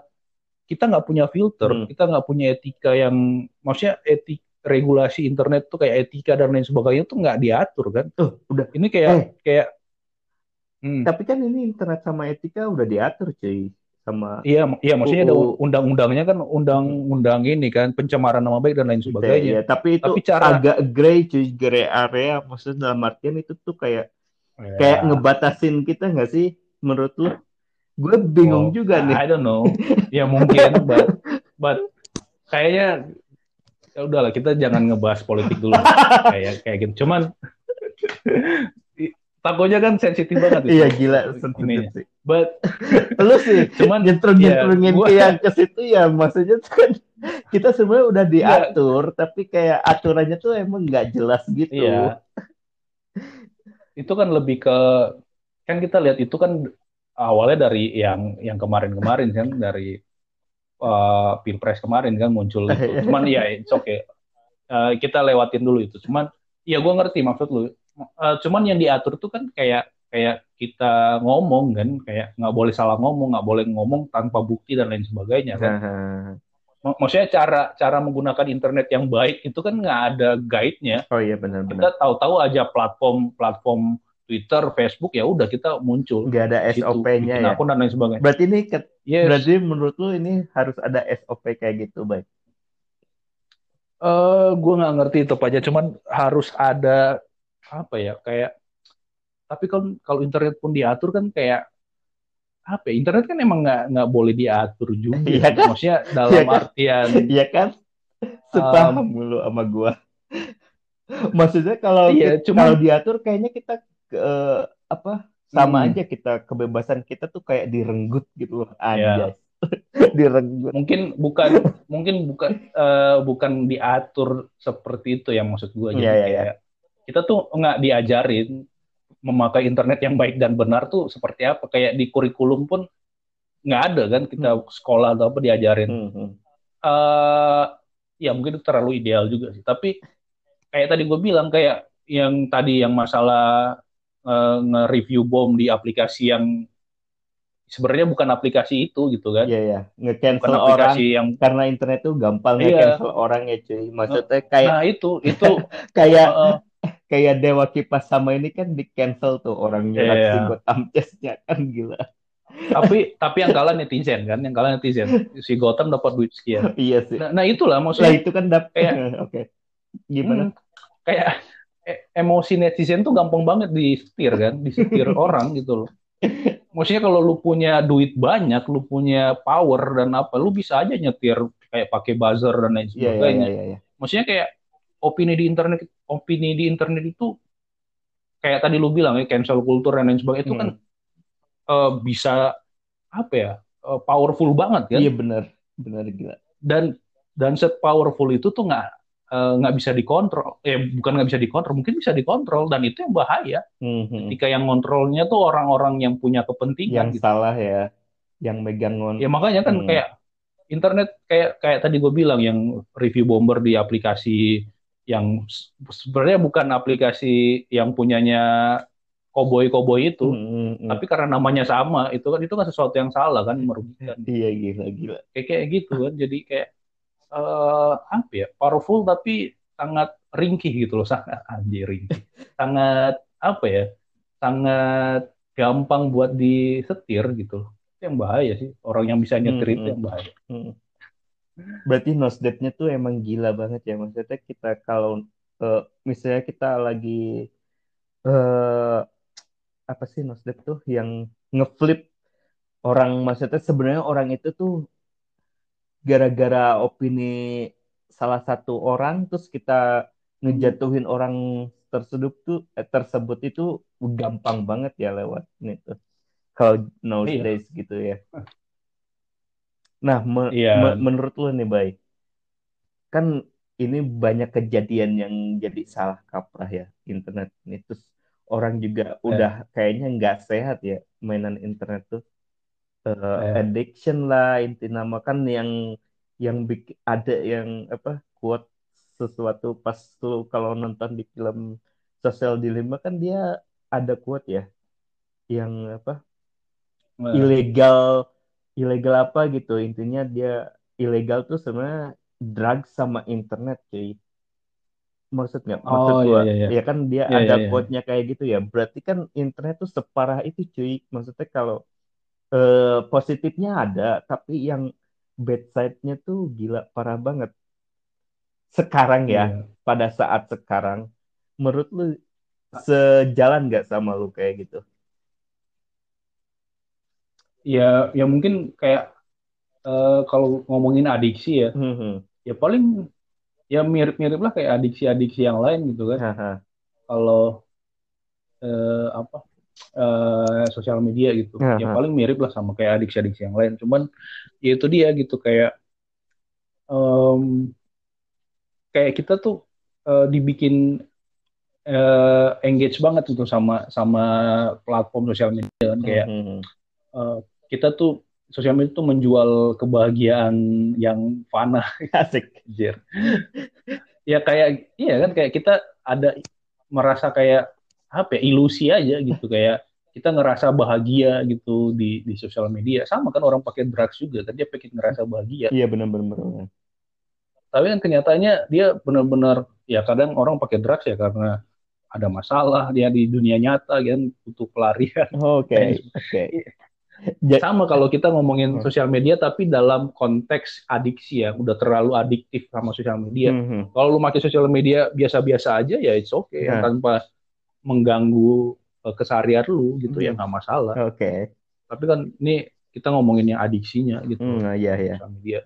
kita nggak punya filter, Hmm. kita nggak punya etika yang maksudnya etik regulasi internet tuh kayak etika dan lain sebagainya tuh nggak diatur kan? tuh udah. Ini kayak Eh. kayak hmm, Tapi kan ini internet sama etika udah diatur cuy sama iya iya maksudnya ada undang-undangnya kan undang-undang ini kan pencemaran nama baik dan lain Iya, sebagainya. iya. Tapi itu Tapi cara- agak gray cuy, gray area. Maksudnya dalam artian itu tuh kayak Ya. kayak ngebatasin kita nggak sih menurut lu? Gue bingung Oh, juga nih. I don't know. ya mungkin, but but kayaknya ya udahlah kita jangan ngebahas politik dulu <laughs> kayak kayak gitu. Cuman takutnya kan sensitif banget. Iya gila sensitif sih. But <laughs> Lu sih cuman nyentrum-nyentrungin Iya, gua- ke yang ke situ ya maksudnya kan kita sebenarnya udah diatur tapi kayak aturannya tuh emang nggak jelas gitu. Iya. Itu kan lebih ke kan kita lihat itu kan awalnya dari yang yang kemarin-kemarin kan dari uh, Pilpres kemarin kan muncul <laughs> itu. Cuman ya it's okay. Uh, kita lewatin dulu itu. Cuman ya gue ngerti maksud lu. Uh, cuman yang diatur tuh kan kayak kayak kita ngomong kan kayak nggak boleh salah ngomong, nggak boleh ngomong tanpa bukti dan lain sebagainya kan. Maksudnya cara cara menggunakan internet yang baik itu kan nggak ada guide-nya oh iya benar-benar. kita tahu-tahu aja platform platform Twitter, Facebook ya udah kita muncul Nggak ada SOP-nya ya. akun dan lain sebagainya. Berarti ini ke- Yes. berarti menurut lu ini harus ada SOP kayak gitu, baik. Eh, gue nggak ngerti itu aja, cuman harus ada apa ya kayak. Tapi kan kalau internet pun diatur kan kayak apa? ya, Internet kan emang nggak nggak boleh diatur juga. Iya kan? Maksudnya dalam Iya kan? artian Iya kan? Sepaham lu sama gua. <laughs> Maksudnya kalau Iya, kita- cuman- kalau diatur kayaknya kita ke apa sama Hmm. aja kita kebebasan kita tuh kayak direnggut gitu loh Iya. anjay. <laughs> direnggut. mungkin bukan mungkin bukan eh, bukan diatur seperti itu ya maksud gue. Jadi Iya, iya, kayak kita tuh nggak diajarin memakai internet yang baik dan benar tuh seperti apa. Kayak di kurikulum pun nggak ada kan kita sekolah atau apa diajarin. Hmm, hmm. eh ya mungkin itu terlalu ideal juga sih. Tapi kayak tadi gue bilang kayak yang tadi yang masalah eh, nge-review bom di aplikasi yang sebenarnya bukan aplikasi itu gitu kan. Iya ya, Bukan nge-cancel orang aplikasi yang karena internet tuh gampang Iya. nge-cancel orang ya cuy. Maksudnya kayak nah itu itu <laughs> kayak eh, kayak Dewa Kipas sama ini kan di cancel tuh orangnya Iya. si Gotham Chess-nya kan gila. tapi <laughs> tapi yang kalah netizen kan, yang kalah netizen. Si Gotham dapat duit sekian. Iya sih. Nah, nah itulah Lah maksudnya itu kan dap Kayak- <laughs> Oke. Gimana? Hmm, kayak e- emosi netizen tuh gampang banget disetir kan, disetir <laughs> orang gitu loh. Maksudnya kalau lu punya duit banyak, lu punya power dan apa, lu bisa aja nyetir kayak pakai buzzer dan lain Iya iya sebagainya. iya iya. Maksudnya kayak opini di internet, opini di internet itu kayak tadi lu bilang ya cancel culture dan lain sebagainya itu kan eh, bisa apa ya eh, powerful banget kan Iya benar. Benar gila. dan dan set powerful itu tuh nggak eh, nggak bisa dikontrol eh bukan nggak bisa dikontrol mungkin bisa dikontrol dan itu yang bahaya Mhm. ketika yang ngontrolnya tuh orang-orang yang punya kepentingan Yang gitu salah ya. Yang megang ngon. ya makanya kan Hmm. kayak internet kayak kayak tadi gue bilang yang review bomber di aplikasi yang sebenarnya bukan aplikasi yang punyanya koboi-koboi itu Mhm. tapi karena namanya sama itu kan itu kan sesuatu yang salah kan merugikan <laughs> Iya gila gila. kayak kayak gitu kan jadi kayak eh apa ya powerful tapi sangat ringkih gitu loh sangat <laughs> anjir ringkih sangat apa ya sangat gampang buat disetir gitu loh itu yang bahaya sih orang yang bisa nyetir Hmm, itu hmm. yang bahaya Hmm. Berarti nosdepnya tuh emang gila banget ya. Maksudnya kita kalau eh, misalnya kita lagi eh apa sih nosdep tuh? Yang ngeflip orang. Maksudnya sebenarnya orang itu tuh gara-gara opini salah satu orang terus kita ngejatuhin orang tersebut tuh eh, tersebut itu gampang banget ya lewat ini tuh. Kalau nowadays gitu ya. Nah, me- Iya. me- menurut lu nih, Bay, kan ini banyak kejadian yang jadi salah kaprah ya internet ini. Terus orang juga udah kayaknya nggak sehat ya mainan internet tuh. Eh, Eh. addiction lah inti nama kan yang yang ada yang apa quote sesuatu pas lu kalau nonton di film Social Dilemma kan dia ada quote ya yang apa Eh, ilegal ilegal apa gitu. Intinya dia ilegal tuh sebenarnya drugs sama internet cuy. Maksud nggak? Maksud Oh, gua iya, iya, iya. ya kan dia Iya, ada iya, iya. quote-nya kayak gitu ya. Berarti kan internet tuh separah itu cuy. Maksudnya kalau eh, positifnya ada tapi yang bad side-nya tuh gila parah banget. Sekarang ya iya. pada saat sekarang menurut lu sejalan nggak sama lu kayak gitu ya ya mungkin kayak eh, kalau ngomongin adiksi ya. Hmm, ya paling ya mirip-mirip lah kayak adiksi-adiksi yang lain gitu kan. Kalau eh, apa eh, sosial media gitu. Ya paling mirip lah sama kayak adiksi-adiksi yang lain. Cuman ya itu dia gitu kayak em, kayak kita tuh eh, dibikin eh, engage banget gitu sama sama platform sosial media kan. Kayak Hmm, eh, kita tuh sosial media tuh menjual kebahagiaan yang fana. <laughs> Asik. Anjir. ya kayak iya kan kayak kita ada merasa kayak apa ya ilusi aja gitu. Kayak kita ngerasa bahagia gitu di di sosial media. Sama kan orang pakai drugs juga kan dia pengen ngerasa bahagia. Iya benar-benar. tapi kan kenyataannya dia benar-benar ya kadang orang pakai drugs ya karena ada masalah dia di dunia nyata kan butuh pelarian. Oke, <laughs> oke. Ja- sama kalau kita ngomongin Hmm. sosial media tapi dalam konteks adiksi ya udah terlalu adiktif sama sosial media Mhm. kalau lu pakai sosial media biasa-biasa aja ya it's okay Nah. tanpa mengganggu eh, keseharian lu gitu Hmm. ya nggak masalah Oke. tapi kan ini kita ngomongin yang adiksinya gitu Hmm, iya iya. sosial media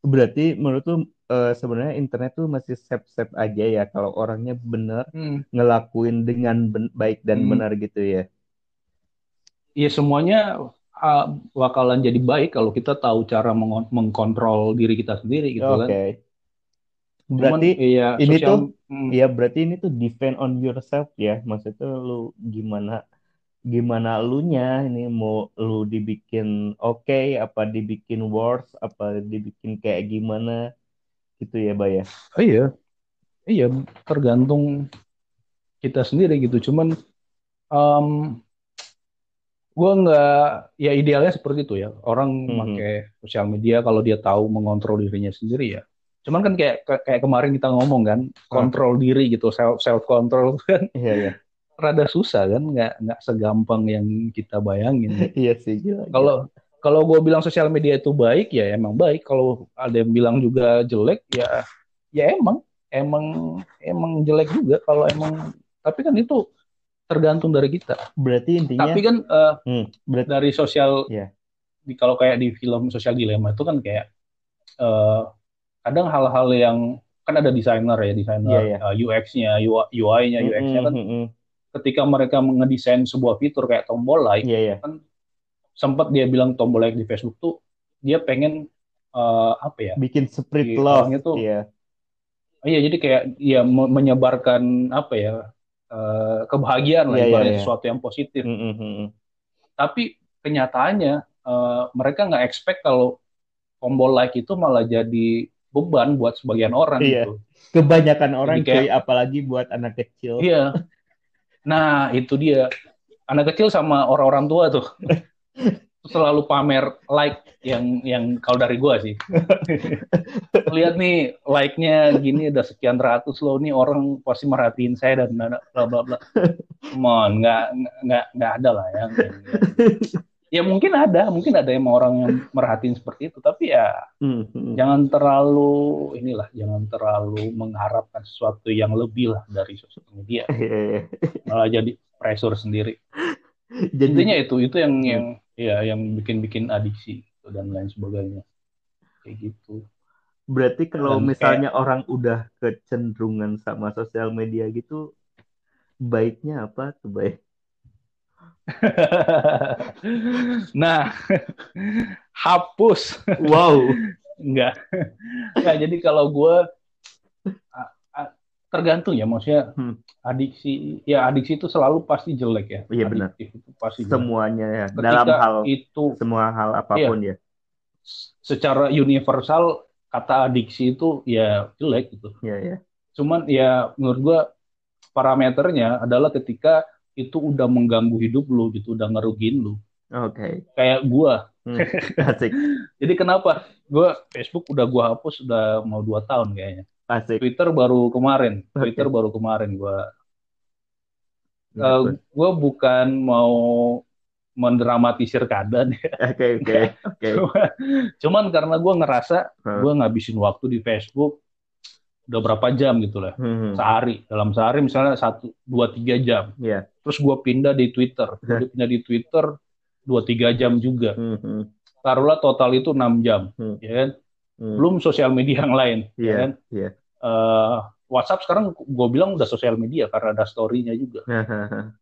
Berarti menurut lu eh, sebenarnya internet tuh masih safe-safe aja ya kalau orangnya benar Hmm. ngelakuin dengan ben- baik dan Hmm. benar gitu ya. Ya semuanya ah, bakalan jadi baik kalau kita tahu cara mengon- mengkontrol diri kita sendiri gitu Oke. kan Cuman, Berarti iya, ini sosial- tuh hmm. ya berarti ini tuh defend on yourself ya. Maksudnya lu gimana gimana lu nya ini mau lu dibikin oke apa dibikin worse apa dibikin kayak gimana gitu ya Bay ya oh, iya iya tergantung kita sendiri gitu cuman um, gue nggak ya idealnya seperti itu ya. Orang Mhm. pakai sosial media kalau dia tahu mengontrol dirinya sendiri ya. Cuman kan kayak kayak kemarin kita ngomong kan kontrol diri gitu self self control <laughs> kan. Iya iya. Rada susah kan nggak nggak segampang yang kita bayangin. <laughs> Iya sih gila. kalau kalau gue bilang sosial media itu baik ya emang baik. Kalau ada yang bilang juga jelek ya ya emang. Emang emang jelek juga kalau emang tapi kan itu tergantung dari kita berarti intinya tapi kan eh, hmm, berarti dari sosial Iya. di kalau kayak di film sosial dilema itu kan kayak eh, kadang hal-hal yang kan ada desainer ya desainer Iya, iya. eh, UX-nya UI-nya UX-nya kan Mm, mm, mm. ketika mereka ngedesain sebuah fitur kayak tombol like iya iya sempat dia bilang tombol like di Facebook tuh dia pengen eh, apa ya bikin spirit Di love tuh- iya iya jadi kayak ya me- menyebarkan apa ya eh, kebahagiaan lah Iya, iya, ibaratnya iya. sesuatu yang positif Mm, mm, mm, mm. tapi kenyataannya eh, mereka nggak expect kalau tombol like itu malah jadi beban buat sebagian orang Iya. gitu kebanyakan orang Jadi kayak- cuy apalagi buat anak kecil iya nah itu dia anak kecil sama orang-orang tua tuh <laughs> selalu pamer like yang yang kalau dari gua sih. <laughs> Lihat nih like-nya gini udah sekian ratus loh nih orang pasti merhatiin saya dan bla bla bla bla come on nggak nggak nggak ada lah ya. <laughs> Ya mungkin ada mungkin ada emang orang yang merhatiin seperti itu tapi ya Hmm, hmm. jangan terlalu inilah jangan terlalu mengharapkan sesuatu yang lebih lah dari sosial media. Iya, iya. malah jadi pressure sendiri jadi intinya itu itu yang yang ya yang bikin bikin adiksi gitu, dan lain sebagainya. Kayak gitu. Berarti kalau Dan misalnya orang udah kecenderungan sama sosial media gitu baiknya apa tuh baik <laughs> nah <laughs> hapus. Wow. <laughs> Enggak enggak jadi kalau gue tergantung ya maksudnya Hmm. adiksi ya adiksi itu selalu pasti jelek ya. Iya, benar. Itu pasti jelek. semuanya ya Ketika dalam hal itu semua hal apa pun ya. Secara universal kata adiksi itu ya jelek gitu. Ya ya cuman ya menurut gua parameternya adalah ketika itu udah mengganggu hidup lu gitu udah ngerugiin lu. Oke. Kayak gua. Hmm, asik. <laughs> Jadi kenapa? Gua Facebook udah gua hapus udah mau dua tahun kayaknya asik. Twitter baru kemarin. Twitter baru kemarin gua. Eh, Bos. gua bukan mau mendramatisir keadaan ya. <laughs> oke oke oke. <laughs> Cuman- cuman karena gua ngerasa Hmm. gua ngabisin waktu di Facebook udah berapa jam gitu lah. Hmm, sehari. Dalam sehari misalnya satu dua tiga jam. Ya terus gue pindah di Twitter. Gua pindah di Twitter dua tiga jam juga. Hmm, hmm, taruhlah total itu enam jam Hmm. ya kan? Hmm. belum sosial media yang lain ya Iya, kan? iya. Eh, WhatsApp sekarang gue bilang udah sosial media karena ada story-nya juga. <laughs>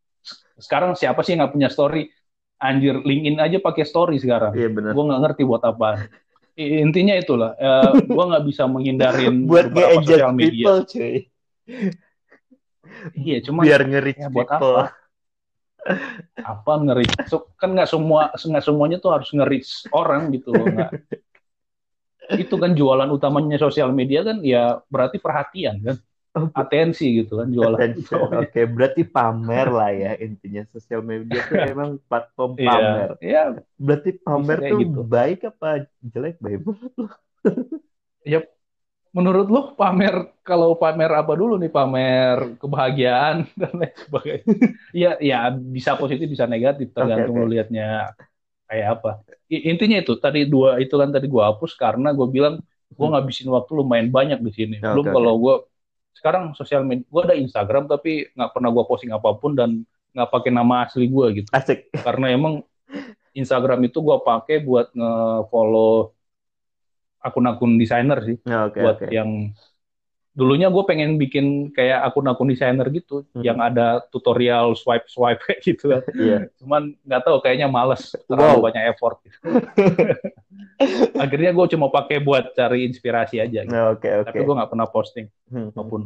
Sekarang siapa sih yang nggak punya story? Anjir LinkedIn aja pakai story sekarang. Iya benar gue nggak ngerti buat apa. Intinya itulah eh, <laughs> gue nggak bisa menghindarin <laughs> buat beberapa sosial media. people cuy. Iya cuma biar nge-reach ya buat people. apa? Apa nge-reach? So, kan nggak semua nggak semuanya tuh harus nge-reach orang gitu loh nggak itu kan jualan utamanya sosial media kan ya berarti perhatian kan. Atensi gitu kan jualan. <laughs> Oke, berarti pamer lah ya intinya. Sosial media tuh <laughs> emang platform Iya, pamer. ya Berarti pamer tuh gitu. baik apa jelek? Baik? <laughs> menurut lo pamer kalau pamer apa dulu nih? Pamer kebahagiaan. Dan lain sebagainya ya ya bisa positif bisa negatif tergantung Oke, lo oke. liatnya kayak apa intinya itu tadi dua itu kan tadi gua hapus karena gue bilang gue Hmm. ngabisin waktu lumayan banyak di sini Oke, belum oke. kalau gue sekarang sosial media gue ada Instagram tapi nggak pernah gue posting apa pun dan nggak pakai nama asli gue gitu Asik. karena emang Instagram itu gue pakai buat nge-follow akun-akun desainer sih Ya, Oke, buat oke. yang dulunya gue pengen bikin kayak akun-akun desainer gitu Hmm. yang ada tutorial swipe swipe kayak gitu kan. Iya. cuman nggak tahu kayaknya males terlalu Wow. banyak effort gitu. <laughs> akhirnya gue cuma pakai buat cari inspirasi aja gitu. Nah, Oke, oke. tapi gue nggak pernah posting Hmm. apa pun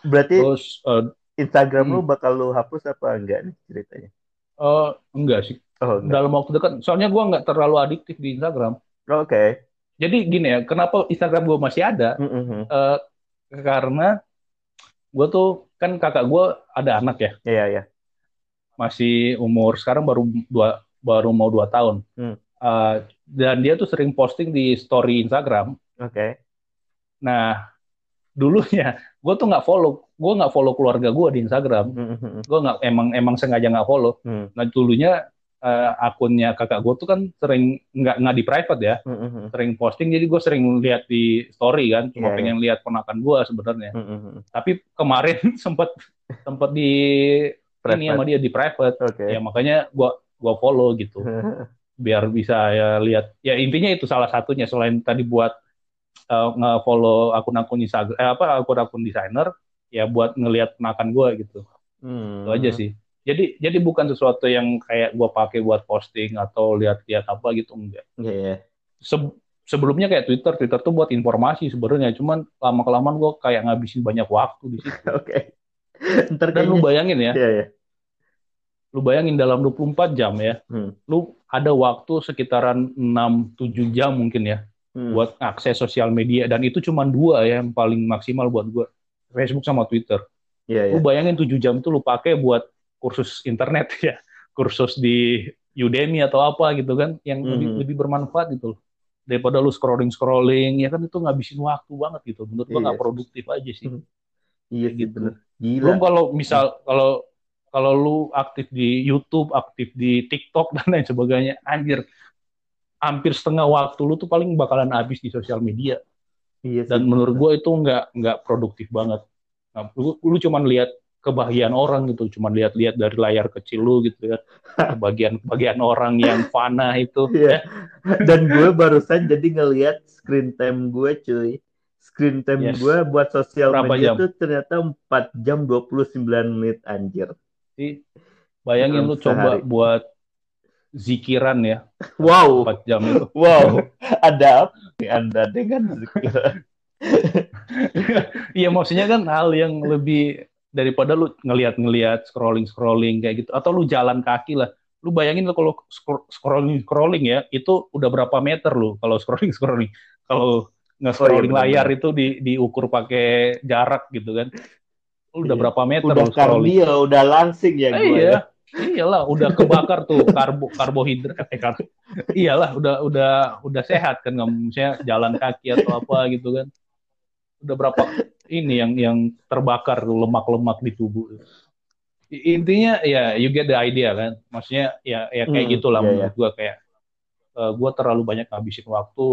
Berarti terus eh, Instagram lu Hmm. bakal lu hapus apa enggak nih ceritanya? Eh, enggak sih. Oh, enggak. Dalam waktu dekat. Soalnya gue nggak terlalu adiktif di Instagram. Oke. Jadi gini ya, kenapa Instagram gue masih ada? Mm-mm. Eh, karena gue tuh kan kakak gue ada anak ya, Iya, iya. masih umur sekarang baru dua baru mau dua tahun. Hmm. Eh, dan dia tuh sering posting di story Instagram. Oke. Nah, dulunya gue tuh nggak follow, gue nggak follow keluarga gue di Instagram. Mm-mm. Gue nggak emang emang sengaja nggak follow. Hmm. Nah dulunya eh, akunnya kakak gue tuh kan sering nggak nggak di private ya, Mm-mm. sering posting. Jadi gue sering lihat di story kan, cuma Iya, pengen lihat ponakan gue sebenarnya. Mm-mm. Tapi kemarin <laughs> sempat sempat di ini sama Private. dia di private. Oke. Ya makanya gue gua follow gitu, <laughs> biar bisa ya lihat. Ya intinya itu salah satunya selain tadi buat eh, nge-follow akun-akun Instagram, eh, apa akun-akun desainer, ya buat ngelihat ponakan gue gitu. Hmm. Itu aja sih. Jadi jadi bukan sesuatu yang kayak gue pakai buat posting atau lihat-lihat apa gitu enggak. Iya, iya. Se- sebelumnya kayak Twitter, Twitter tuh buat informasi sebenarnya. Cuman lama kelamaan gue kayak ngabisin banyak waktu di situ. <laughs> Oke. Ntar Dan lu bayangin ya, Iya, iya. lu bayangin dalam 24 jam ya, Hmm. lu ada waktu sekitaran 6-7 jam mungkin ya Hmm. buat akses sosial media dan itu cuma dua ya yang paling maksimal buat gue, Facebook sama Twitter. Iya, iya. Lu bayangin 7 jam tuh lu pakai buat kursus internet <laughs> ya, kursus di Udemy atau apa gitu kan, yang lebih, Mhm. lebih bermanfaat gitu loh. Daripada lu scrolling-scrolling, ya kan itu ngabisin waktu banget gitu. Menurut gua Iya. nggak produktif aja sih. Mhm. Iya sih Gitu. bener. Gila. Belum kalau misal kalau kalau lu aktif di YouTube, aktif di TikTok <laughs> dan lain sebagainya, anjir hampir setengah waktu lu tuh paling bakalan habis di sosial media. Iya sih. Dan menurut gue itu nggak nggak produktif banget. Nah, lu, lu cuman lihat kebahagiaan orang gitu, cuman lihat-lihat dari layar kecil lu gitu ya. <laughs> Kebahagiaan-kebahagiaan orang yang fana itu. <laughs> Iya. Dan gue barusan jadi ngelihat screen time gue cuy. Screen time Yes. gue buat sosial Berapa media jam? tuh ternyata 4 jam 29 menit anjir. Jadi, bayangin Dalam lu coba sehari. buat zikiran ya, <laughs> Wow. 4 jam itu. Wow. Ada apa Anda dengan zikir? Iya maksudnya kan hal yang lebih daripada lu ngelihat-ngelihat scrolling-scrolling kayak gitu atau lu jalan kaki lah. Lu bayangin kalau scrolling-scrolling ya, itu udah berapa meter lu kalau <laughs> scrolling-scrolling. Kalau nge-scrolling Oh, iya, layar itu di diukur pakai jarak gitu kan. Lu udah Iya. berapa meter Udah lu scrolling. kardio, udah langsing ya Eh, gue. iya. Iyalah, udah kebakar tuh karbo karbohidrat eh, kar- Iyalah, udah udah udah sehat kan nggak misalnya jalan kaki atau apa gitu kan. Udah berapa ini yang yang terbakar lemak-lemak di tubuh. Intinya ya you get the idea kan. Maksudnya ya ya kayak Hmm, gitulah iya, menurut gua kayak eh, gua terlalu banyak ngabisin waktu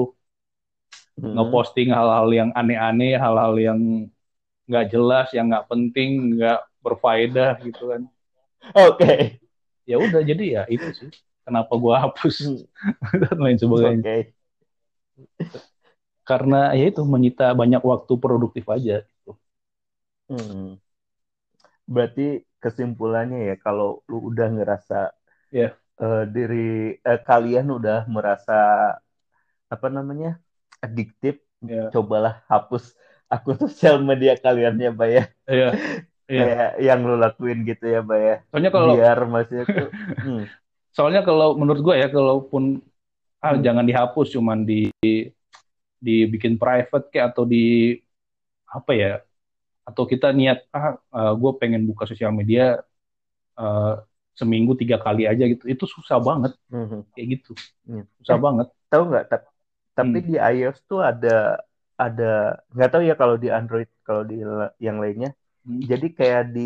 Hmm. ngeposting hal-hal yang aneh-aneh, hal-hal yang nggak jelas, yang nggak penting, nggak berfaedah gitu kan. Oke. ya udah jadi ya itu sih kenapa gua hapus Hmm. <laughs> dan lain sebagainya Oke. Karena ya itu menyita banyak waktu produktif aja gitu. Hmm. Berarti kesimpulannya ya kalau lu udah ngerasa Iya. eh, diri eh, kalian udah merasa apa namanya adiktif, ya cobalah hapus akun <laughs> sosial media kalian ya, Bay ya. ya <laughs> Iya. Kayak yang lu lakuin gitu ya, Bay ya. soalnya kalau Biar maksudnya tuh <laughs> hmm, soalnya kalau menurut gua ya kalaupun ah, Hmm. jangan dihapus cuman di dibikin private kayak atau di apa ya atau kita niat ah gue pengen buka sosial media eh, seminggu tiga kali aja gitu itu susah banget hmm. kayak gitu Hmm. susah Eh, banget Tahu nggak? Ta- Tapi Hmm. di iOS tuh ada ada nggak tahu ya kalau di Android kalau di yang lainnya Hmm. jadi kayak di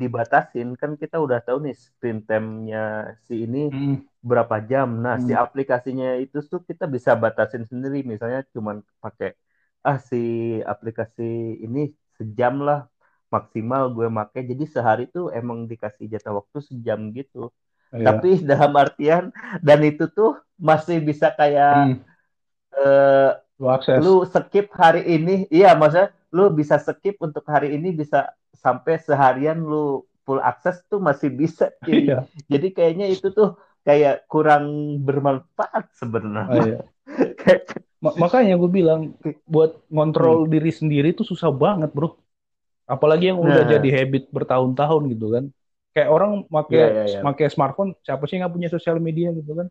dibatasin kan kita udah tahu nih screen time-nya si ini Hmm. berapa jam. Nah, si Hmm. aplikasinya itu tuh kita bisa batasin sendiri misalnya cuman pakai ah si aplikasi ini sejam lah maksimal gue make. Jadi sehari tuh emang dikasih jatah waktu sejam gitu. Iya. Tapi <laughs> dalam artian dan itu tuh masih bisa kayak Hmm. eh, lu akses lu skip hari ini, iya maksudnya lu bisa skip untuk hari ini bisa sampai seharian lu full akses tuh masih bisa. cuy. Iya. Jadi kayaknya itu tuh kayak kurang bermanfaat Oh, sebenarnya. iya. <laughs> Ma- makanya gue bilang buat ngontrol Hmm. diri sendiri tuh susah banget bro apalagi yang udah Nah. jadi habit bertahun-tahun gitu kan kayak orang make Iya, iya, iya. make smartphone siapa sih nggak punya sosial media gitu kan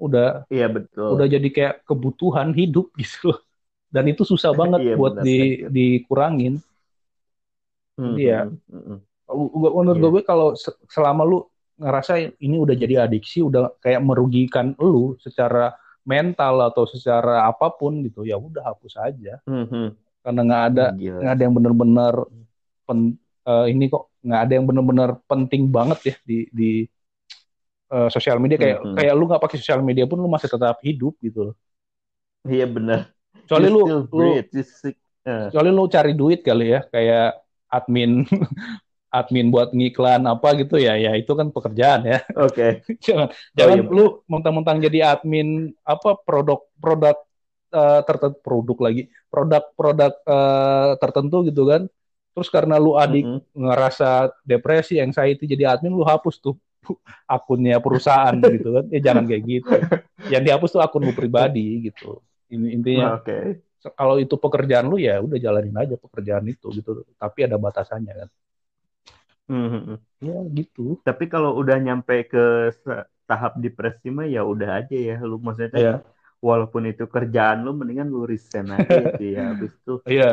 udah Iya, betul. udah jadi kayak kebutuhan hidup <laughs> gitu loh dan itu susah <laughs> banget Iya, buat benar, di benar. dikurangin Hmm, jadi ya hmm, hmm, hmm. gua- menurut Iya. gue kalau se- selama lu ngerasa ini udah jadi adiksi udah kayak merugikan lu secara mental atau secara apa pun gitu ya udah hapus aja Hmm, hmm. karena nggak ada Gila. nggak ada yang benar-benar pen- eh, ini kok nggak ada yang benar-benar penting banget ya di di eh, sosial media kayak Mhm. kayak lu nggak pakai sosial media pun lu masih tetap hidup gitu loh Iya benar. Kecuali lu lu sick. Eh, kecuali lu cari duit kali ya kayak admin <laughs> admin buat ngiklan apa gitu ya ya itu kan pekerjaan ya <laughs> Oke. <laughs> jangan jangan iya. lu mentang-mentang jadi admin apa produk produk eh, tertentu produk lagi produk-produk eh, tertentu gitu kan terus karena lu adik Mhm. ngerasa depresi anxiety jadi admin lu hapus tuh akunnya perusahaan gitu kan ya jangan kayak gitu yang dihapus tuh akun lu pribadi gitu intinya. Oke. kalau itu pekerjaan lu ya udah jalanin aja pekerjaan itu gitu. Tapi ada batasannya kan. Mhm. ya gitu. Tapi kalau udah nyampe ke tahap depresi mah ya udah aja ya. Lu maksudnya Iya. walaupun itu kerjaan lu mendingan lu resign aja <laughs> gitu ya. Habis itu iya.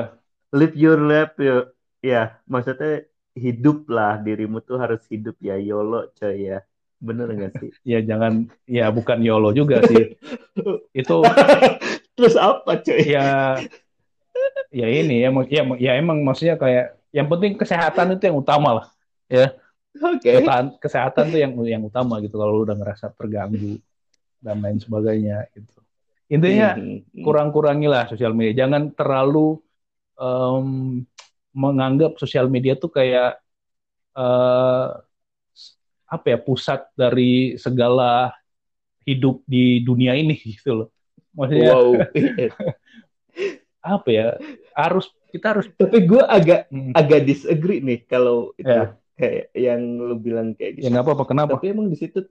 live your life ya ya maksudnya hidup lah. Dirimu tuh harus hidup ya. YOLO coy ya. Bener gak sih? <laughs> Ya jangan. Ya bukan YOLO juga sih. <laughs> Itu terus apa coy ya ya ini ya, ya ya emang maksudnya kayak yang penting kesehatan itu yang utama lah oke. Kesehatan, kesehatan tuh yang yang utama gitu kalau lu udah ngerasa terganggu dan lain sebagainya gitu. Intinya Mhm. kurang-kurangilah sosial media. Jangan terlalu em, menganggap sosial media tuh kayak eh, apa ya pusat dari segala hidup di dunia ini gitu loh maksudnya wow <laughs> apa ya harus kita harus tapi gue agak Hmm, agak disagree nih kalau itu Ya. kayak yang lu bilang kayak ya gitu nggak apa-apa kenapa tapi emang di situ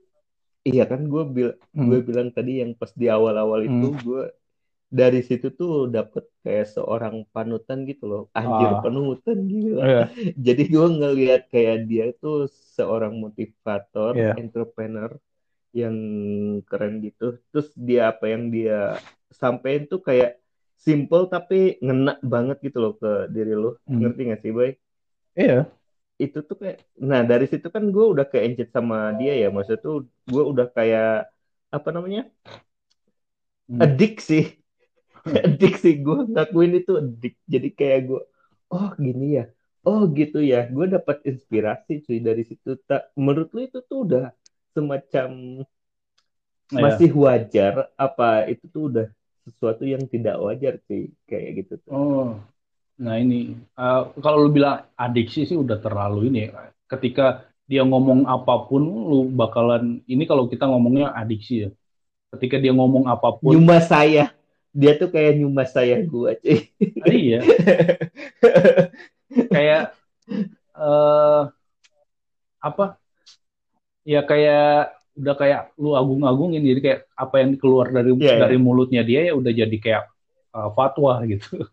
iya kan gue bil Hmm. gue bilang tadi yang pas di awal-awal itu gue dari situ tuh dapet kayak seorang panutan gitu loh anjir Ah. panutan gitu Iya. jadi gue ngelihat kayak dia tuh seorang motivator Iya. entrepreneur yang keren gitu. Terus dia apa yang dia sampein tuh kayak simple tapi ngena banget gitu loh ke diri lo Hmm. ngerti gak sih boy? Iya. Itu tuh kayak nah dari situ kan gue udah kayak encet sama dia ya. Maksudnya tuh gue udah kayak apa namanya? Hmm. adik sih. <laughs> Adik sih. Gue ngakuin itu adik jadi kayak gue oh gini ya. Oh gitu ya. Gue dapat inspirasi cuy dari situ. Tak menurut lu itu tuh udah semacam Iya. masih wajar apa itu tuh udah sesuatu yang tidak wajar sih kayak gitu tuh Oh, nah ini eh, kalau lu bilang adiksi sih udah terlalu ini. ya. Ketika dia ngomong apa pun, lu bakalan ini kalau kita ngomongnya adiksi ya. Ketika dia ngomong apa pun, nyuma saya dia tuh kayak nyuma saya gue cuy ah, iya, <laughs> kayak eh apa? Ya kayak udah kayak lu agung-agungin jadi kayak apa yang keluar dari Iya, iya. dari mulutnya dia ya udah jadi kayak eh, fatwa gitu.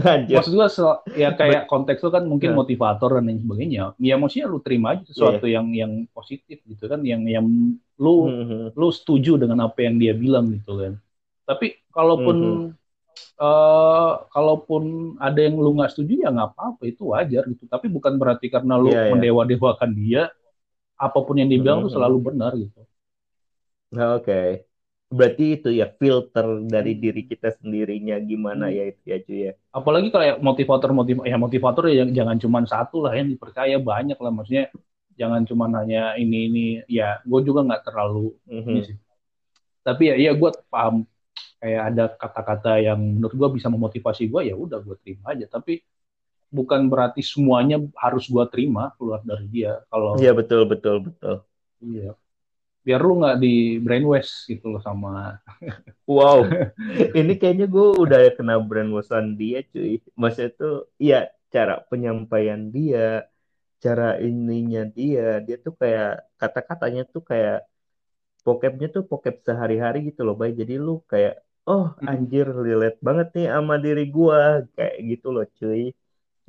Anjir. Maksud gua se- ya kayak konteks lu kan mungkin Ya. motivator dan lain sebagainya. Ya maksudnya lu terima aja sesuatu Iya. yang yang positif gitu kan, yang yang lu Mhm. lu setuju dengan apa yang dia bilang gitu kan. Tapi kalaupun Mhm. eh, kalaupun ada yang lu nggak setuju ya nggak apa-apa itu wajar gitu. Tapi bukan berarti karena lu Iya, iya. mendewa-dewakan dia apa pun yang dibilang tuh Mhm. selalu benar gitu. Nah, Oke. Berarti itu ya filter dari diri kita sendirinya gimana ya itu ya cuy ya. Apalagi kayak motivator motiv ya motivator ya jangan cuma satu lah yang dipercaya banyak lah maksudnya jangan cuma hanya ini ini ya gue juga nggak terlalu Mhm. ini sih. Tapi ya iya gue paham kayak ada kata-kata yang menurut gue bisa memotivasi gue ya udah gue terima aja. Tapi bukan berarti semuanya harus gue terima keluar dari dia. Kalau Iya betul betul betul. iya biar lu nggak di brainwash gitu loh sama <laughs> Wow. <laughs> Ini kayaknya gue udah kena brainwashan dia cuy. Maksudnya tuh iya cara penyampaian dia, cara ininya dia, dia tuh kayak kata-katanya tuh kayak vocabnya tuh vocab sehari-hari gitu loh, Bay. Jadi lu kayak oh Hmm. anjir relate banget nih sama diri gua kayak gitu loh, cuy.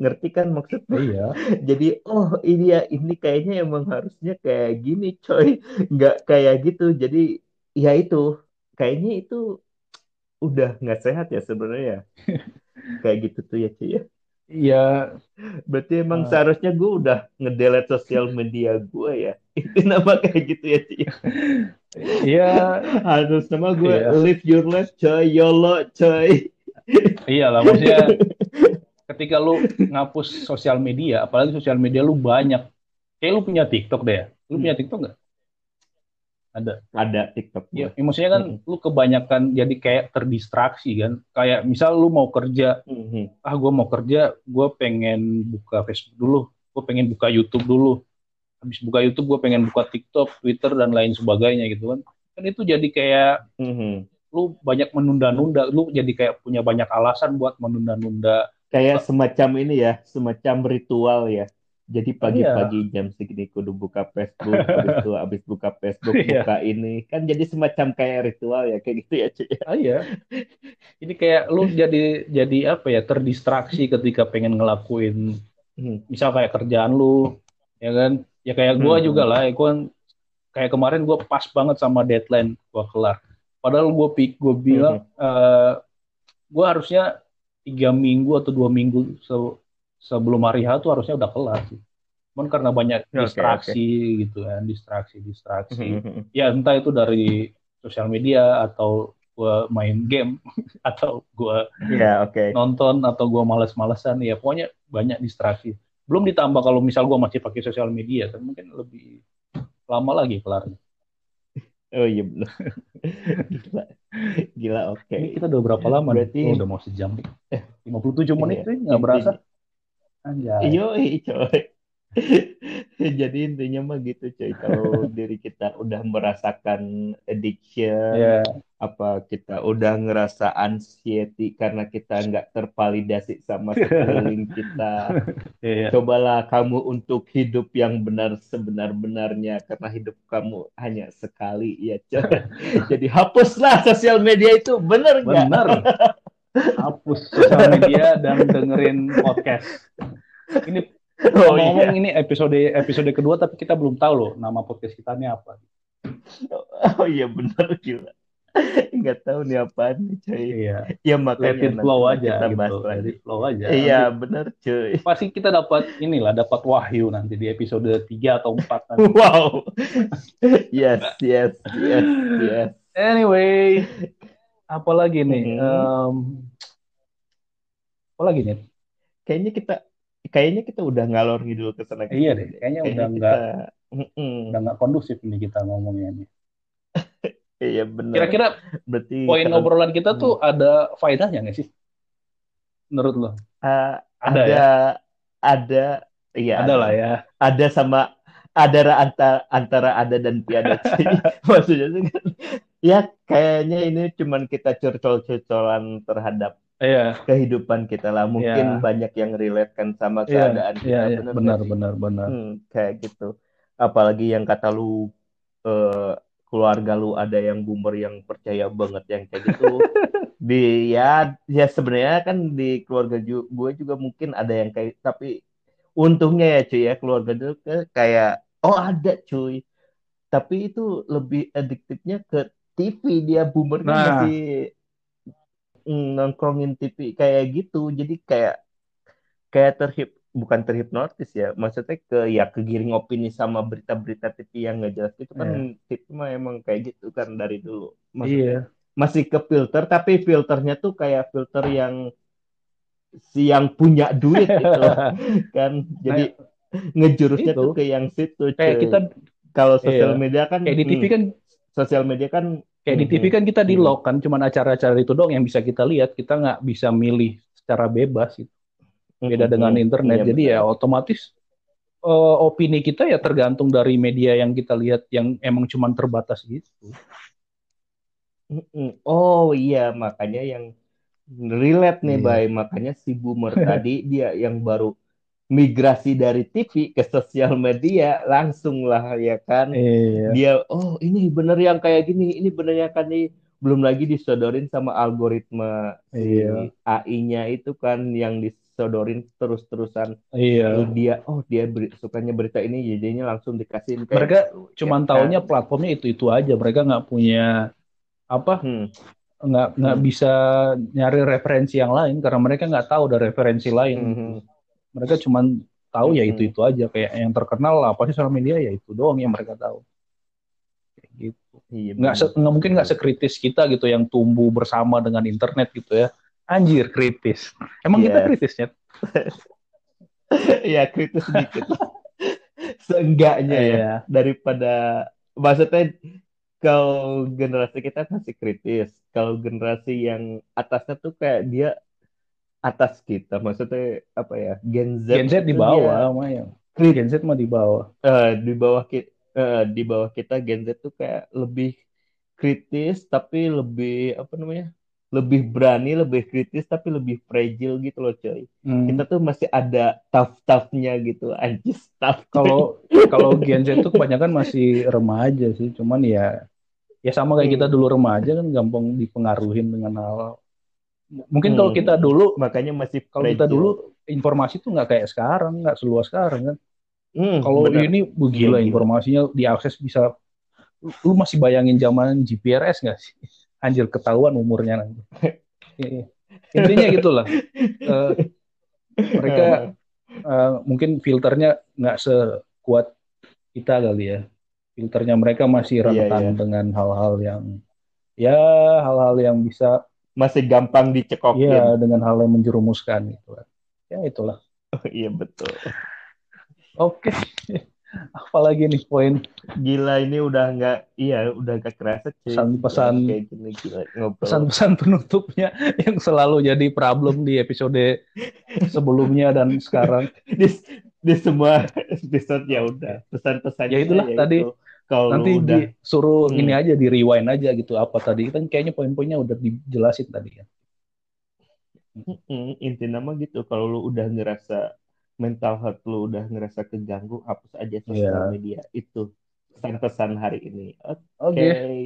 Ngerti kan maksudnya? Iya. <laughs> Jadi oh ini ya ini kayaknya emang harusnya kayak gini coy. Nggak kayak gitu. Jadi ya itu. Kayaknya itu udah nggak sehat ya sebenarnya <laughs> kayak gitu tuh ya cuy ya. Iya. Berarti emang Eh. seharusnya gue udah ngedelete sosial media gue ya. <laughs> Itu nama kayak gitu ya cuy. Iya. Harus sama gue Iya. live your life coy. Yolo coy. Iyalah maksudnya ketika lu ngapus sosial media apalagi sosial media lu banyak kayak lu punya TikTok deh ya? Lu Hmm. punya TikTok nggak? Ada. Ada TikTok ya, gue maksudnya kan lu kebanyakan jadi kayak terdistraksi kan? Kayak misal lu mau kerja Mhm. ah gue mau kerja gue pengen buka Facebook dulu gue pengen buka YouTube dulu. Habis buka YouTube gue pengen buka TikTok Twitter dan lain sebagainya gitu kan? Kan itu jadi kayak Mhm. lu banyak menunda-nunda lu jadi kayak punya banyak alasan buat menunda-nunda kayak semacam ini ya semacam ritual ya jadi Iya. pagi-pagi jam segini kudu buka Facebook habis itu <laughs> habis buka Facebook Iya. buka ini kan jadi semacam kayak ritual ya kayak gitu ya cuy ah iya ini kayak lu jadi jadi apa ya terdistraksi ketika pengen ngelakuin Mhm. misal kayak kerjaan lu ya kan ya kayak gua Hmm. juga lah ya, kan kayak kemarin gua pas banget sama deadline gua kelar padahal gua pik gua bilang eh gua harusnya tiga minggu atau dua minggu se- sebelum hari H tuh harusnya udah kelar sih. Cuman karena banyak Oke, distraksi gitu kan distraksi distraksi. Mhm. ya entah itu dari sosial media atau gua main game <laughs> atau gua ya oke. nonton atau gua males-malesan ya pokoknya banyak distraksi. Belum ditambah kalau misal gua masih pakai sosial media kan mungkin lebih lama lagi kelarnya oh iya benar gila. Gila oke. Ini kita udah berapa lama nih? Berarti- Oh, udah mau sejam. Nih 57 menit Iya, sih nggak berasa. intinya- anjay. Iyo, coy. <laughs> Jadi intinya mah gitu coy. Kalau <laughs> diri kita udah merasakan addiction, ya apa kita udah ngerasa anxiety karena kita nggak tervalidasi sama sekeliling <laughs> kita. ya. Cobalah kamu untuk hidup yang benar sebenar-benarnya karena hidup kamu hanya sekali ya coy. Jadi hapuslah sosial media itu bener nggak? benar hapus sosial media dan dengerin podcast ini Oh iya. ngomong ini episode episode kedua tapi kita belum tahu loh nama podcast kita ini apa Oh iya bener gila. Nggak tahu nih apaan nih coy. iya Ya let makanya it flow nanti aja kita gitu bahas let lagi. it flow aja Iya bener cuy. pasti kita dapat inilah dapat wahyu nanti di episode 3 atau 4 nanti. <laughs> Wow. Yes yes yes yes. anyway <laughs> apa lagi nih Mhm. Em, apa lagi nih Kayaknya kita kayaknya kita udah ngalor ngidul ke sana. Iya deh, kayaknya udah kita Mm-mm. udah nggak kondusif nih kita ngomongnya nih <laughs> Iya bener. kira-kira Berarti poin karena- obrolan kita tuh ada faedahnya nggak sih menurut lo Ah, Ada ada ya? ada iya ada lah ya ada sama ada ra- antara antara ada dan tiada cuy. <laughs> maksudnya tuh kan ya kayaknya ini cuman kita curcol-curcolan terhadap iya. kehidupan kita lah. Mungkin banyak yang relate kan sama iya keadaan kita iya iya. bener benar sih? benar benar. Hmm, kayak gitu. Apalagi yang kata lu eh, keluarga lu ada yang boomer yang percaya banget yang kayak gitu. <laughs> Di ya ya sebenarnya kan di keluarga ju- gue juga mungkin ada yang kayak tapi untungnya ya cuy ya keluarga dulu ke- kayak oh ada cuy. Tapi itu lebih adiktifnya ke TV dia boomer kan Nah. masih nongkrongin TV kayak gitu jadi kayak kayak terhip bukan terhipnotis ya maksudnya ke ya kegiring opini sama berita-berita TV yang nggak jelas itu kan TV mah emang kayak gitu kan dari dulu iya maksudnya masih ke filter tapi filternya tuh kayak filter yang si yang punya duit <laughs> gitu loh. kan jadi ngejurusnya itu. tuh ke yang situ kayak cuy. kita kalau sosial Iya. media kan kayak di TV hmm, kan sosial media kan kayak di TV kan kita di Hmm. lock kan cuman acara-acara itu doang yang bisa kita lihat kita nggak bisa milih secara bebas gitu. beda hmm, dengan hmm, internet iya, jadi ya otomatis eh, opini kita ya tergantung dari media yang kita lihat yang emang cuman terbatas gitu. Oh iya, makanya yang relate nih, Iya. Bay. Makanya si boomer tadi dia yang baru migrasi dari TV ke sosial media langsung lah ya kan. iya Dia oh ini bener yang kayak gini, ini bener yang kan ini belum lagi disodorin sama algoritma si Iya. AI-nya itu kan yang disodorin terus-terusan Iya. dia oh dia beri- sukanya berita ini jadinya langsung dikasihin kayak Mereka cuman ya, taunya platformnya itu-itu aja. Mereka nggak punya apa hmm, nggak nggak Hmm. bisa nyari referensi yang lain karena mereka nggak tahu ada referensi lain. hmm, hmm. Mereka cuman tahu ya Hmm. itu-itu aja kayak yang terkenal lah apa sih sosial media ya itu doang yang mereka tahu. Kayak gitu. Iya, Nggak se- nggak mungkin nggak sekritis kita gitu yang tumbuh bersama dengan internet gitu ya. Anjir kritis. Emang kita Yes. kritisnya? <laughs> ya kritis sedikit. <laughs> Seenggaknya ya Iya. daripada maksudnya kalau generasi kita masih kritis kalau generasi yang atasnya tuh kayak dia atas kita maksudnya apa ya Gen Z Gen Z di bawah ya. Gen Z mah di bawah. eh, di bawah kita di bawah kita Gen Z tuh kayak lebih kritis tapi lebih apa namanya lebih berani lebih kritis tapi lebih fragile gitu loh coy Hmm. kita tuh masih ada tough-toughnya gitu <laughs> anjis tough. Kalau kalau Gen Z itu kebanyakan masih remaja sih, cuman ya ya sama kayak kita Hmm. dulu remaja kan gampang dipengaruhin dengan hal. Mungkin kalau Hmm. kita dulu makanya masih kalau kita dulu informasi tuh nggak kayak sekarang, nggak seluas sekarang kan. Hmm, Kalau ini Gila, gila gila. informasinya diakses bisa lu masih bayangin zaman GPRS nggak sih? <laughs> Anjir ketahuan umurnya nanti. <laughs> Iya. Intinya gitulah. <laughs> Eh, mereka eh, mungkin filternya nggak sekuat kita kali ya. Filternya mereka masih Iya, rentan iya. dengan hal-hal yang ya hal-hal yang bisa masih gampang dicekokin. ya dengan hal yang menjerumuskan gitu. Ya itulah. Iya betul. Oke. <laughs> Apalagi nih poin Gila ini udah nggak, iya udah nggak kerasa cuy. Pesan-pesan- pesan-pesan penutupnya <laughs> yang selalu jadi problem di episode sebelumnya dan sekarang. <laughs> di, di semua episode ya udah pesan-pesannya Ya itulah tadi. itu. Kalau Nanti udah disuruh Hmm. ini aja di rewind aja gitu apa tadi kan kayaknya poin-poinnya udah dijelasin tadi ya. Mm, inti nama gitu kalau lu udah ngerasa mental health lu udah ngerasa keganggu hapus aja sosial Iya. media itu pesan-pesan hari ini oke Oke.